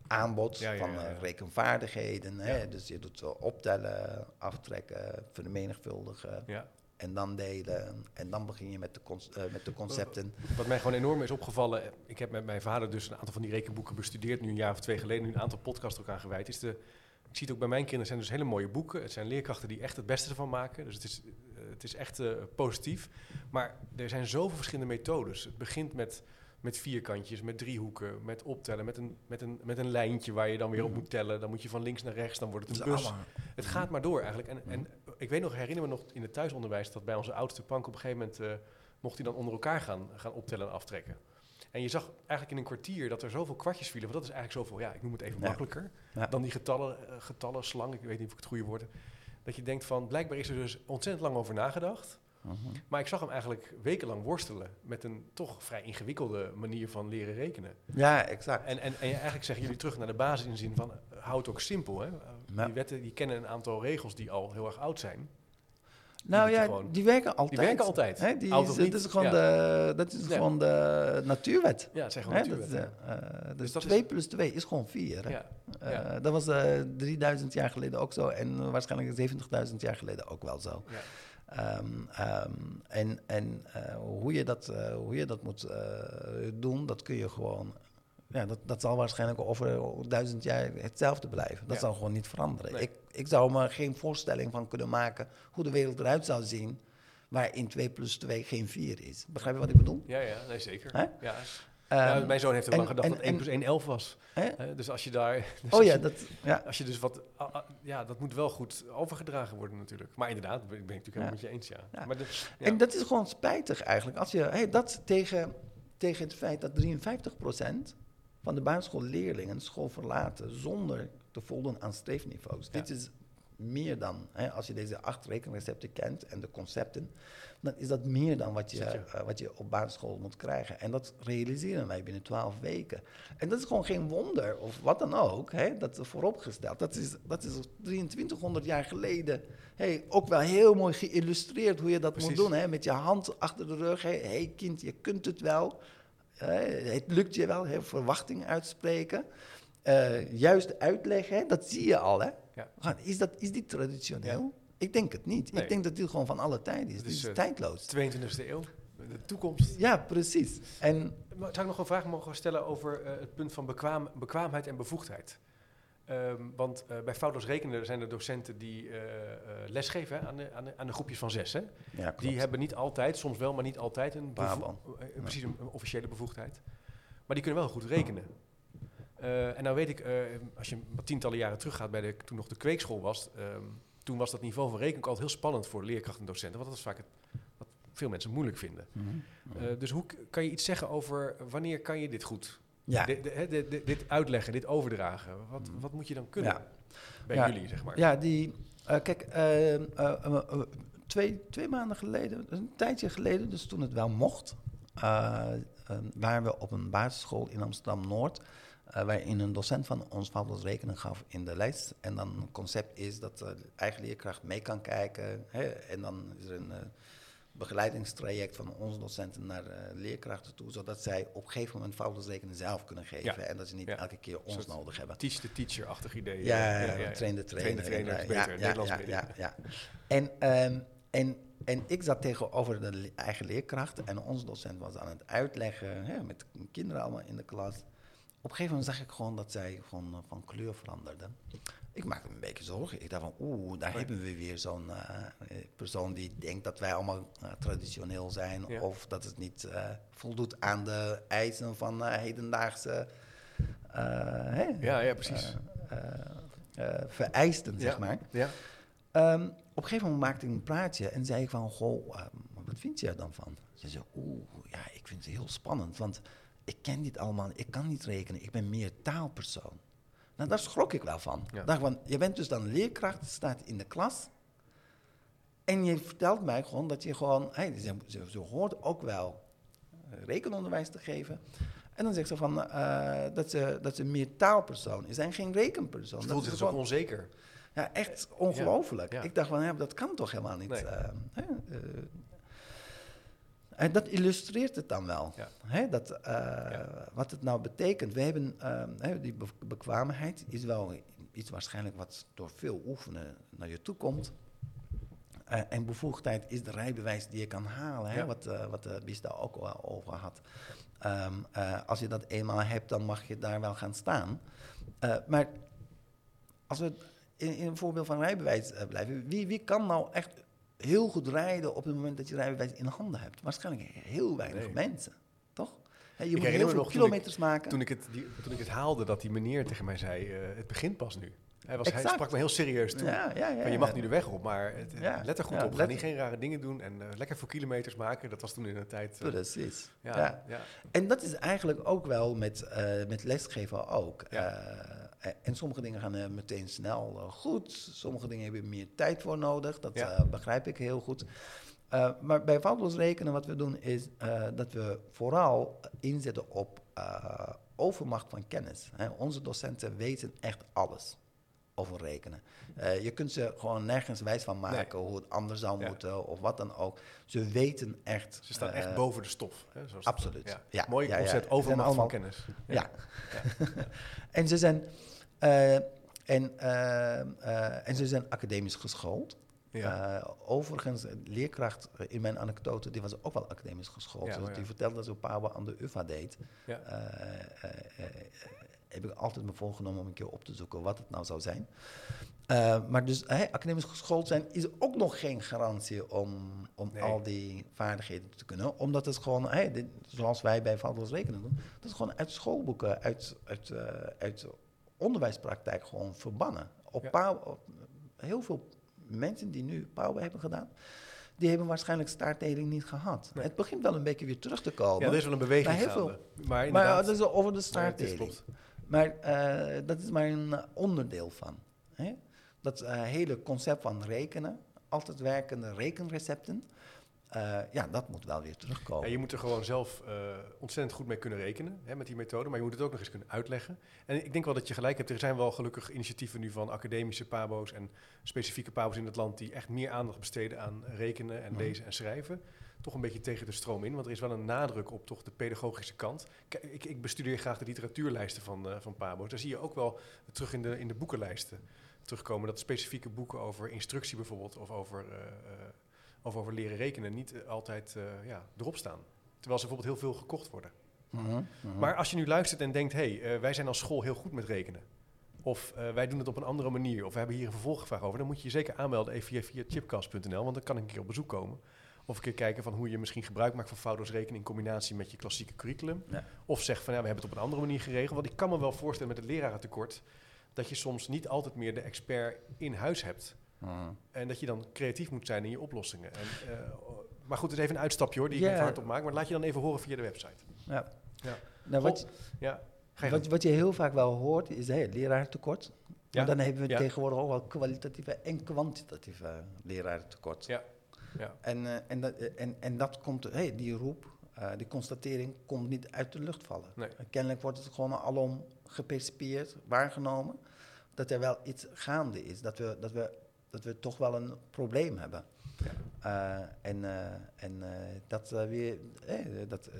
[SPEAKER 2] aanbod
[SPEAKER 1] Ja, ja,
[SPEAKER 2] van eh, rekenvaardigheden. Hè? Dus je doet eh, optellen, aftrekken, vermenigvuldigen en dan delen. En dan begin je met de, eh, met de concepten.
[SPEAKER 1] Wat mij gewoon enorm is opgevallen, eh, ik heb met mijn vader dus een aantal van die rekenboeken bestudeerd, nu een jaar of twee geleden, nu een aantal podcasts ook aan gewijd. Is de, ik zie het ook bij mijn kinderen, zijn dus hele mooie boeken. Het zijn leerkrachten die echt het beste ervan maken. Dus het is, eh, het is echt eh, positief. Maar er zijn zoveel verschillende methodes. Het begint met, met vierkantjes, met driehoeken, met optellen, met een, met, een, met een lijntje waar je dan weer op moet tellen. Dan moet je van links naar rechts, dan wordt het een bus.
[SPEAKER 2] allemaal-
[SPEAKER 1] Het gaat maar door eigenlijk. En, en ik weet nog, herinner me nog in het thuisonderwijs dat bij onze oudste Pank op een gegeven moment eh, mocht hij dan onder elkaar gaan, gaan optellen en aftrekken. En je zag eigenlijk in een kwartier dat er zoveel kwartjes vielen. Want dat is eigenlijk zoveel, ja, ik noem het even
[SPEAKER 2] Ja.
[SPEAKER 1] makkelijker
[SPEAKER 2] Ja.
[SPEAKER 1] dan die getallen, eh, getallen slang. Ik weet niet of ik het goede woord heb. Dat je denkt van, blijkbaar is er dus ontzettend lang over nagedacht.
[SPEAKER 2] Mhm.
[SPEAKER 1] Maar ik zag hem eigenlijk wekenlang worstelen met een toch vrij ingewikkelde manier van leren rekenen.
[SPEAKER 2] Ja, exact.
[SPEAKER 1] En, en, en eigenlijk zeggen jullie terug naar de basis in de zin van, eh, houd het ook simpel. Hè? Eh,
[SPEAKER 2] Ja.
[SPEAKER 1] Die wetten die kennen een aantal regels die al heel erg oud zijn.
[SPEAKER 2] nou ja,
[SPEAKER 1] gewoon-
[SPEAKER 2] die werken altijd.
[SPEAKER 1] Die werken altijd.
[SPEAKER 2] Hè, die is, dat is gewoon,
[SPEAKER 1] ja.
[SPEAKER 2] de, dat is gewoon de natuurwet.
[SPEAKER 1] Ja,
[SPEAKER 2] Hè,
[SPEAKER 1] gewoon
[SPEAKER 2] dat, is,
[SPEAKER 1] natuurwetten.
[SPEAKER 2] eh,
[SPEAKER 1] Dus
[SPEAKER 2] dus
[SPEAKER 1] dat is-
[SPEAKER 2] 2 plus 2 is gewoon 4. hè.
[SPEAKER 1] Ja,
[SPEAKER 2] Eh,
[SPEAKER 1] ja.
[SPEAKER 2] Dat was eh 3000 jaar geleden ook zo en waarschijnlijk 70.000 jaar geleden ook wel zo. Ehm, ehm, en en eh, hoe, je dat, eh, hoe je dat moet eh, doen, dat kun je gewoon. Ja, dat, dat zal waarschijnlijk over duizend jaar hetzelfde blijven. Dat
[SPEAKER 1] Ja.
[SPEAKER 2] zal gewoon niet veranderen.
[SPEAKER 1] Nee.
[SPEAKER 2] Ik, ik zou me geen voorstelling van kunnen maken hoe de wereld eruit zou zien. waarin 2 plus 2 geen 4 is. Begrijp je wat ik bedoel?
[SPEAKER 1] ja, ja, nee, zeker. Ja.
[SPEAKER 2] Ehm,
[SPEAKER 1] Ja, mijn zoon heeft
[SPEAKER 2] en-
[SPEAKER 1] lang gedacht
[SPEAKER 2] en-
[SPEAKER 1] dat 1
[SPEAKER 2] en-
[SPEAKER 1] plus 1 11 was.
[SPEAKER 2] hè?
[SPEAKER 1] Hè, dus als je daar... dus
[SPEAKER 2] Oh
[SPEAKER 1] als
[SPEAKER 2] ja,
[SPEAKER 1] je-
[SPEAKER 2] dat, ja.
[SPEAKER 1] Als je dus wat... ja, dat moet wel goed overgedragen worden natuurlijk. Maar inderdaad, ik ben ik natuurlijk helemaal met je eens, ja.
[SPEAKER 2] Ja.
[SPEAKER 1] Maar de.
[SPEAKER 2] En dat is gewoon spijtig eigenlijk. Als je hey, dat tegen, tegen het feit dat 53% van de basisschoolleerlingen school verlaten zonder te voldoen aan streefniveaus. Dit is meer dan, hè, als je deze acht rekenrecepten kent en de concepten, dan is dat meer dan wat je, eh, wat je op basisschool moet krijgen. En dat realiseren wij binnen 12 weken. En dat is gewoon geen wonder of wat dan ook, hè, dat is vooropgesteld. Dat is, dat is 2300 jaar geleden hey, ook wel heel mooi geïllustreerd hoe je dat
[SPEAKER 1] Precies.
[SPEAKER 2] moet doen. Hè, met je hand achter de rug. Hé hey, kind, je kunt het wel. Hè, het lukt je wel. Hè, verwachting uitspreken. Eh, juist uitleggen, hè, dat zie je al. Hè.
[SPEAKER 1] Ja.
[SPEAKER 2] Is, dat, is die traditioneel? Ik denk het niet.
[SPEAKER 1] Nee.
[SPEAKER 2] Ik denk dat dit gewoon van alle tijden is.
[SPEAKER 1] Het
[SPEAKER 2] Dit
[SPEAKER 1] is,
[SPEAKER 2] is
[SPEAKER 1] eh,
[SPEAKER 2] tijdloos.
[SPEAKER 1] 22e eeuw, de toekomst.
[SPEAKER 2] Ja, precies. En
[SPEAKER 1] Zou ik nog een vraag mogen stellen over eh, het punt van bekwaam, bekwaamheid en bevoegdheid? Ehm, want eh, bij foutloos rekenen zijn er docenten die eh, eh, lesgeven hè, aan, de, aan, de, aan de groepjes van zes. Hè?
[SPEAKER 2] ja.
[SPEAKER 1] Die hebben niet altijd, soms wel, maar niet altijd een, precies een, een officiële bevoegdheid. Maar die kunnen wel goed rekenen. Eh, en nou weet ik, eh, als je tientallen jaren teruggaat bij de, toen nog de kweekschool was, ehm, toen was dat niveau van rekenen ook altijd heel spannend voor leerkrachten en docenten, want dat is vaak het, wat veel mensen moeilijk vinden.
[SPEAKER 2] Mhm.
[SPEAKER 1] Eh, dus hoe kan je iets zeggen over wanneer kan je dit goed?
[SPEAKER 2] ja.
[SPEAKER 1] Dit, uitleggen, dit overdragen. Wat, wat moet je dan kunnen
[SPEAKER 2] Ja.
[SPEAKER 1] bij
[SPEAKER 2] Ja.
[SPEAKER 1] jullie, zeg maar?
[SPEAKER 2] Ja, die. eh, kijk, eh, twee, twee maanden geleden, een tijdje geleden, dus toen het wel mocht, waren we op een basisschool in Amsterdam Eh, waarin een docent van ons foutloos rekenen gaf in de lijst. En dan het concept is dat de eigen leerkracht mee kan kijken. Hè, en dan is er een eh, begeleidingstraject van onze docenten naar eh, leerkrachten toe, zodat zij op een gegeven moment foutloos rekenen zelf kunnen geven.
[SPEAKER 1] Ja.
[SPEAKER 2] En dat ze niet
[SPEAKER 1] Ja.
[SPEAKER 2] elke keer ons nodig hebben.
[SPEAKER 1] Teach the teacher-achtig idee.
[SPEAKER 2] Ja,
[SPEAKER 1] eh,
[SPEAKER 2] ja, ja, train de trainer.
[SPEAKER 1] Train the trainer is beter,
[SPEAKER 2] ja,
[SPEAKER 1] Nederlands
[SPEAKER 2] ja, ja. En, ehm, en, en ik zat tegenover de eigen leerkracht en onze docent was aan het uitleggen, hè, met de kinderen allemaal in de klas. Op een gegeven moment zag ik gewoon dat zij gewoon eh, van kleur veranderde. Ik maakte me een beetje zorgen. Ik dacht van, oeh, daar hebben we weer zo'n eh, eh, persoon die denkt dat wij allemaal traditioneel zijn.
[SPEAKER 1] Ja.
[SPEAKER 2] Of dat het niet voldoet aan de eisen van hedendaagse
[SPEAKER 1] Ja, ja, precies.
[SPEAKER 2] vereisten, zeg maar.
[SPEAKER 1] ja.
[SPEAKER 2] Ehm, op een gegeven moment maakte ik een praatje en zei ik van, goh, ehm, wat vind je er dan van? Ze zei, oeh, ja, ik vind het heel spannend, want ik ken dit allemaal, ik kan niet rekenen, ik ben meer taalpersoon. Nou, daar schrok ik wel van.
[SPEAKER 1] Ja.
[SPEAKER 2] Dacht van, je bent dus dan leerkracht, staat in de klas en je vertelt mij gewoon dat je gewoon, hey, ze, ze, ze hoort ook wel eh, rekenonderwijs te geven. En dan zegt ze van, eh, dat, ze, dat ze meer taalpersoon is en geen rekenpersoon.
[SPEAKER 1] Ze
[SPEAKER 2] Dat
[SPEAKER 1] voelt
[SPEAKER 2] is
[SPEAKER 1] zich zo
[SPEAKER 2] gewoon-
[SPEAKER 1] onzeker.
[SPEAKER 2] ja, echt ongelooflijk.
[SPEAKER 1] ja.
[SPEAKER 2] Ik dacht van, ja, dat kan toch helemaal niet.
[SPEAKER 1] Nee.
[SPEAKER 2] eh. En dat illustreert het dan wel.
[SPEAKER 1] Ja.
[SPEAKER 2] Hè, dat, eh, Wat het nou betekent. We hebben ehm, die be- bekwaamheid is wel iets waarschijnlijk wat door veel oefenen naar je toe komt. Eh, en bevoegdheid is de rijbewijs die je kan halen, hè,
[SPEAKER 1] Ja.
[SPEAKER 2] wat, eh wat de ook al over had. Ehm, eh, als je dat eenmaal hebt, dan mag je daar wel gaan staan. Maar als we in, in een voorbeeld van rijbewijs blijven, wie, wie kan nou echt heel goed rijden op het moment dat je rijbewijs in handen hebt? Waarschijnlijk heel weinig
[SPEAKER 1] Nee.
[SPEAKER 2] mensen, toch? Je
[SPEAKER 1] Ik
[SPEAKER 2] moet heel veel
[SPEAKER 1] ik-
[SPEAKER 2] kilometers maken.
[SPEAKER 1] Toen ik, het, die, toen ik het haalde, dat die meneer tegen mij zei, eh, het begint pas nu. Hij, was, hij sprak me heel serieus toe.
[SPEAKER 2] ja, ja, ja,
[SPEAKER 1] Van, je mag nu de weg op, maar het, let er goed op. Ga niet geen rare dingen doen en eh, lekker voor kilometers maken. Dat was toen in de tijd... eh,
[SPEAKER 2] Precies.
[SPEAKER 1] ja.
[SPEAKER 2] En dat is eigenlijk ook wel met, eh, met lesgeven ook. Eh, en sommige dingen gaan eh, meteen snel eh, goed. Sommige dingen hebben meer tijd voor nodig. Dat
[SPEAKER 1] Ja.
[SPEAKER 2] begrijp ik heel goed. Maar bij foutloos rekenen wat we doen is dat we vooral inzetten op overmacht van kennis. Hè. Onze docenten weten echt alles over rekenen. Eh, je kunt ze gewoon nergens wijs van maken hoe het anders zou
[SPEAKER 1] Ja.
[SPEAKER 2] moeten of wat dan ook. Ze weten echt.
[SPEAKER 1] Ze staan
[SPEAKER 2] eh,
[SPEAKER 1] echt boven de stof. Hè, zoals dat-
[SPEAKER 2] absoluut.
[SPEAKER 1] Ja.
[SPEAKER 2] Ja,
[SPEAKER 1] Mooi
[SPEAKER 2] ja,
[SPEAKER 1] concept, overmacht
[SPEAKER 2] allemaal-
[SPEAKER 1] van kennis.
[SPEAKER 2] Ja. en ze zijn, eh, en, eh, eh, en ze zijn academisch geschoold.
[SPEAKER 1] Ja.
[SPEAKER 2] Eh, overigens, een leerkracht eh, in mijn anekdote, die was ook wel academisch geschoold.
[SPEAKER 1] Ja,
[SPEAKER 2] dus
[SPEAKER 1] oh ja.
[SPEAKER 2] Die vertelde dat ze een paar aan de UvA deed.
[SPEAKER 1] Ja.
[SPEAKER 2] Eh, eh, eh, eh, heb ik altijd me voorgenomen om een keer op te zoeken wat het nou zou zijn. Eh, maar dus hè, academisch geschoold zijn is ook nog geen garantie om, om
[SPEAKER 1] Nee.
[SPEAKER 2] al die vaardigheden te kunnen. Omdat het gewoon, dit, zoals wij bij foutloos rekenen doen, dat is gewoon uit schoolboeken, uit, uit, eh, uit onderwijspraktijk gewoon verbannen. Op
[SPEAKER 1] Ja.
[SPEAKER 2] Pauw- op- heel veel mensen die nu Pauw hebben gedaan, die hebben waarschijnlijk staartdeling niet gehad.
[SPEAKER 1] Nee.
[SPEAKER 2] Het begint wel een beetje weer terug te komen.
[SPEAKER 1] Ja, er is wel een beweging
[SPEAKER 2] Maar heel
[SPEAKER 1] gaande. Maar
[SPEAKER 2] maar dat is over de staartdeling. Maar eh, dat is maar een onderdeel van. Hè? Dat eh, hele concept van rekenen, altijd werkende rekenrecepten, eh, ja, dat moet wel weer terugkomen.
[SPEAKER 1] Ja, je moet er gewoon zelf ontzettend goed mee kunnen rekenen hè, met die methode, maar je moet het ook nog eens kunnen uitleggen. En ik denk wel dat je gelijk hebt. Er zijn wel gelukkig initiatieven nu van academische pabo's en specifieke pabo's in het land die echt meer aandacht besteden aan rekenen en
[SPEAKER 2] Mhm.
[SPEAKER 1] lezen en schrijven. Toch een beetje tegen de stroom in, want er is wel een nadruk op toch de pedagogische kant. Kijk, ik, ik bestudeer graag de literatuurlijsten van, eh, van pabo's. Daar zie je ook wel terug in de, in de boekenlijsten terugkomen dat specifieke boeken over instructie bijvoorbeeld of over, eh, eh, of over leren rekenen niet altijd ja, erop staan. Terwijl ze bijvoorbeeld heel veel gekocht worden.
[SPEAKER 2] Mhm, mhm.
[SPEAKER 1] Maar als je nu luistert en denkt, hé, hey, wij zijn als school heel goed met rekenen. Of wij doen het op een andere manier. Of we hebben hier een vervolgvraag over. Dan moet je je zeker aanmelden even via, via chipcast.nl. Want dan kan ik een keer op bezoek komen. Of een keer kijken van hoe je misschien gebruik maakt van foutloos rekenen in combinatie met je klassieke curriculum.
[SPEAKER 2] Ja.
[SPEAKER 1] Of zeg van ja, we hebben het op een andere manier geregeld. Want ik kan me wel voorstellen met het lerarentekort dat je soms niet altijd meer de expert in huis hebt.
[SPEAKER 2] Mhm.
[SPEAKER 1] En dat je dan creatief moet zijn in je oplossingen. En, eh, maar goed, het is even een uitstapje hoor, die ik even hardop maak. Maar laat je dan even horen via de website.
[SPEAKER 2] Ja.
[SPEAKER 1] Ja.
[SPEAKER 2] Nou, wat,
[SPEAKER 1] Ja, je
[SPEAKER 2] wat, wat je heel vaak wel hoort, is hey, leraartekort.
[SPEAKER 1] Ja,
[SPEAKER 2] Maar dan hebben we
[SPEAKER 1] ja.
[SPEAKER 2] tegenwoordig ook wel kwalitatieve en kwantitatieve leraartekort.
[SPEAKER 1] Ja. Ja.
[SPEAKER 2] En, eh, en, dat, eh, en, en dat komt, hey, die roep, eh, die constatering komt niet uit de lucht vallen.
[SPEAKER 1] Nee.
[SPEAKER 2] Eh, Kennelijk wordt het gewoon alom gepercipieerd, waargenomen, dat er wel iets gaande is, dat we, dat we, dat we toch wel een probleem hebben.
[SPEAKER 1] Ja.
[SPEAKER 2] Eh, en eh, en eh, dat eh, weer, eh, dat eh,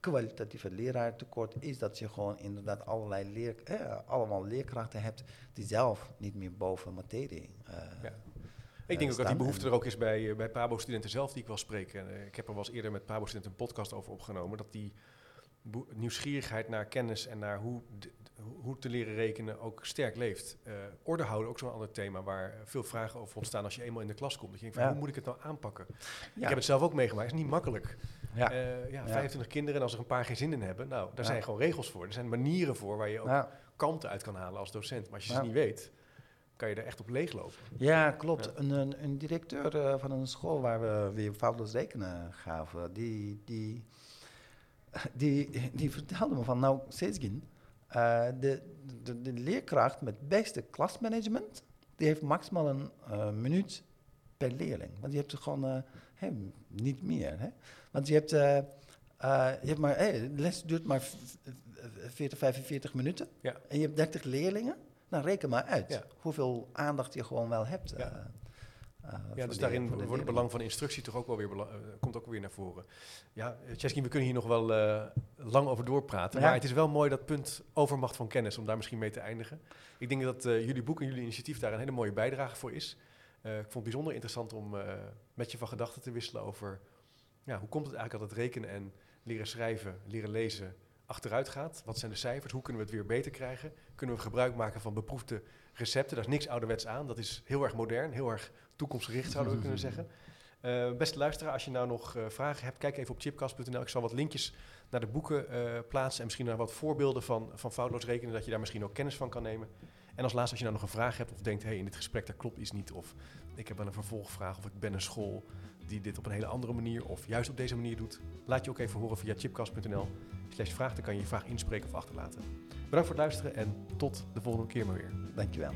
[SPEAKER 2] kwalitatieve leraartekort is dat je gewoon inderdaad allerlei leer, eh, allemaal leerkrachten hebt die zelf niet meer boven materie. eh,
[SPEAKER 1] Ja. Ik denk ook dat die behoefte er ook is bij, eh, bij Pabo-studenten zelf die ik wel spreek. En, eh, ik heb er wel eens eerder met Pabo-studenten een podcast over opgenomen. Dat die nieuwsgierigheid naar kennis en naar hoe, de- hoe- te leren rekenen ook sterk leeft. Eh, orde houden ook zo'n ander thema waar veel vragen over ontstaan als je eenmaal in de klas komt. Dat je denkt van
[SPEAKER 2] Ja.
[SPEAKER 1] hoe moet ik het nou aanpakken?
[SPEAKER 2] Ja.
[SPEAKER 1] Ik heb het zelf ook meegemaakt. Het is niet makkelijk.
[SPEAKER 2] Ja.
[SPEAKER 1] Eh, ja,
[SPEAKER 2] Ja.
[SPEAKER 1] 25 kinderen en als er een paar geen zin in hebben. Nou, daar zijn gewoon regels voor. Er zijn manieren voor waar je ook kanten uit kan halen als docent. Maar als je ze niet weet, kan je er echt op leeglopen.
[SPEAKER 2] Ja, klopt.
[SPEAKER 1] Ja.
[SPEAKER 2] Een, een, een directeur eh, van een school waar we weer foutloos rekenen gaven, die, die, die, die vertelde me van, nou, Sezgin, eh, de, de, de leerkracht met beste klasmanagement, die heeft maximaal een eh, minuut per leerling. Want je hebt er gewoon eh, hè, niet meer. Hè? Want je hebt, eh, eh, je hebt maar, de les duurt maar v- v- 40, 45 minuten.
[SPEAKER 1] Ja.
[SPEAKER 2] En je hebt 30 leerlingen. Nou, reken maar uit
[SPEAKER 1] Ja.
[SPEAKER 2] hoeveel aandacht je gewoon wel hebt.
[SPEAKER 1] Ja.
[SPEAKER 2] eh. voor
[SPEAKER 1] Ja, dus daarin wordt het belang van instructie toch ook wel weer, eh, komt ook weer naar voren. Ja, eh, Chesky, we kunnen hier nog wel eh, lang over doorpraten.
[SPEAKER 2] Ja.
[SPEAKER 1] Maar het is wel mooi dat punt overmacht van kennis, om daar misschien mee te eindigen. Ik denk dat eh, jullie boek en jullie initiatief daar een hele mooie bijdrage voor is. Eh, ik vond het bijzonder interessant om eh, met je van gedachten te wisselen over... Ja, hoe komt het eigenlijk dat het rekenen en leren schrijven, leren lezen achteruit gaat? Wat zijn de cijfers? Hoe kunnen we het weer beter krijgen? Kunnen we gebruik maken van beproefde recepten? Daar is niks ouderwets aan. Dat is heel erg modern, heel erg toekomstgericht zouden we kunnen zeggen. Eh, beste luisteraar, als je nou nog eh, vragen hebt, kijk even op chipcast.nl. Ik zal wat linkjes naar de boeken eh, plaatsen en misschien naar wat voorbeelden van, van foutloos rekenen, dat je daar misschien ook kennis van kan nemen. En als laatste, als je nou nog een vraag hebt of denkt, hey, in dit gesprek daar klopt iets niet, of ik heb wel een vervolgvraag, of ik ben een school die dit op een hele andere manier of juist op deze manier doet, laat je ook even horen via chipcast.nl slash vraag. Dan kan je je vraag inspreken of achterlaten. Bedankt voor het luisteren en tot de volgende keer maar weer.
[SPEAKER 2] Dankjewel.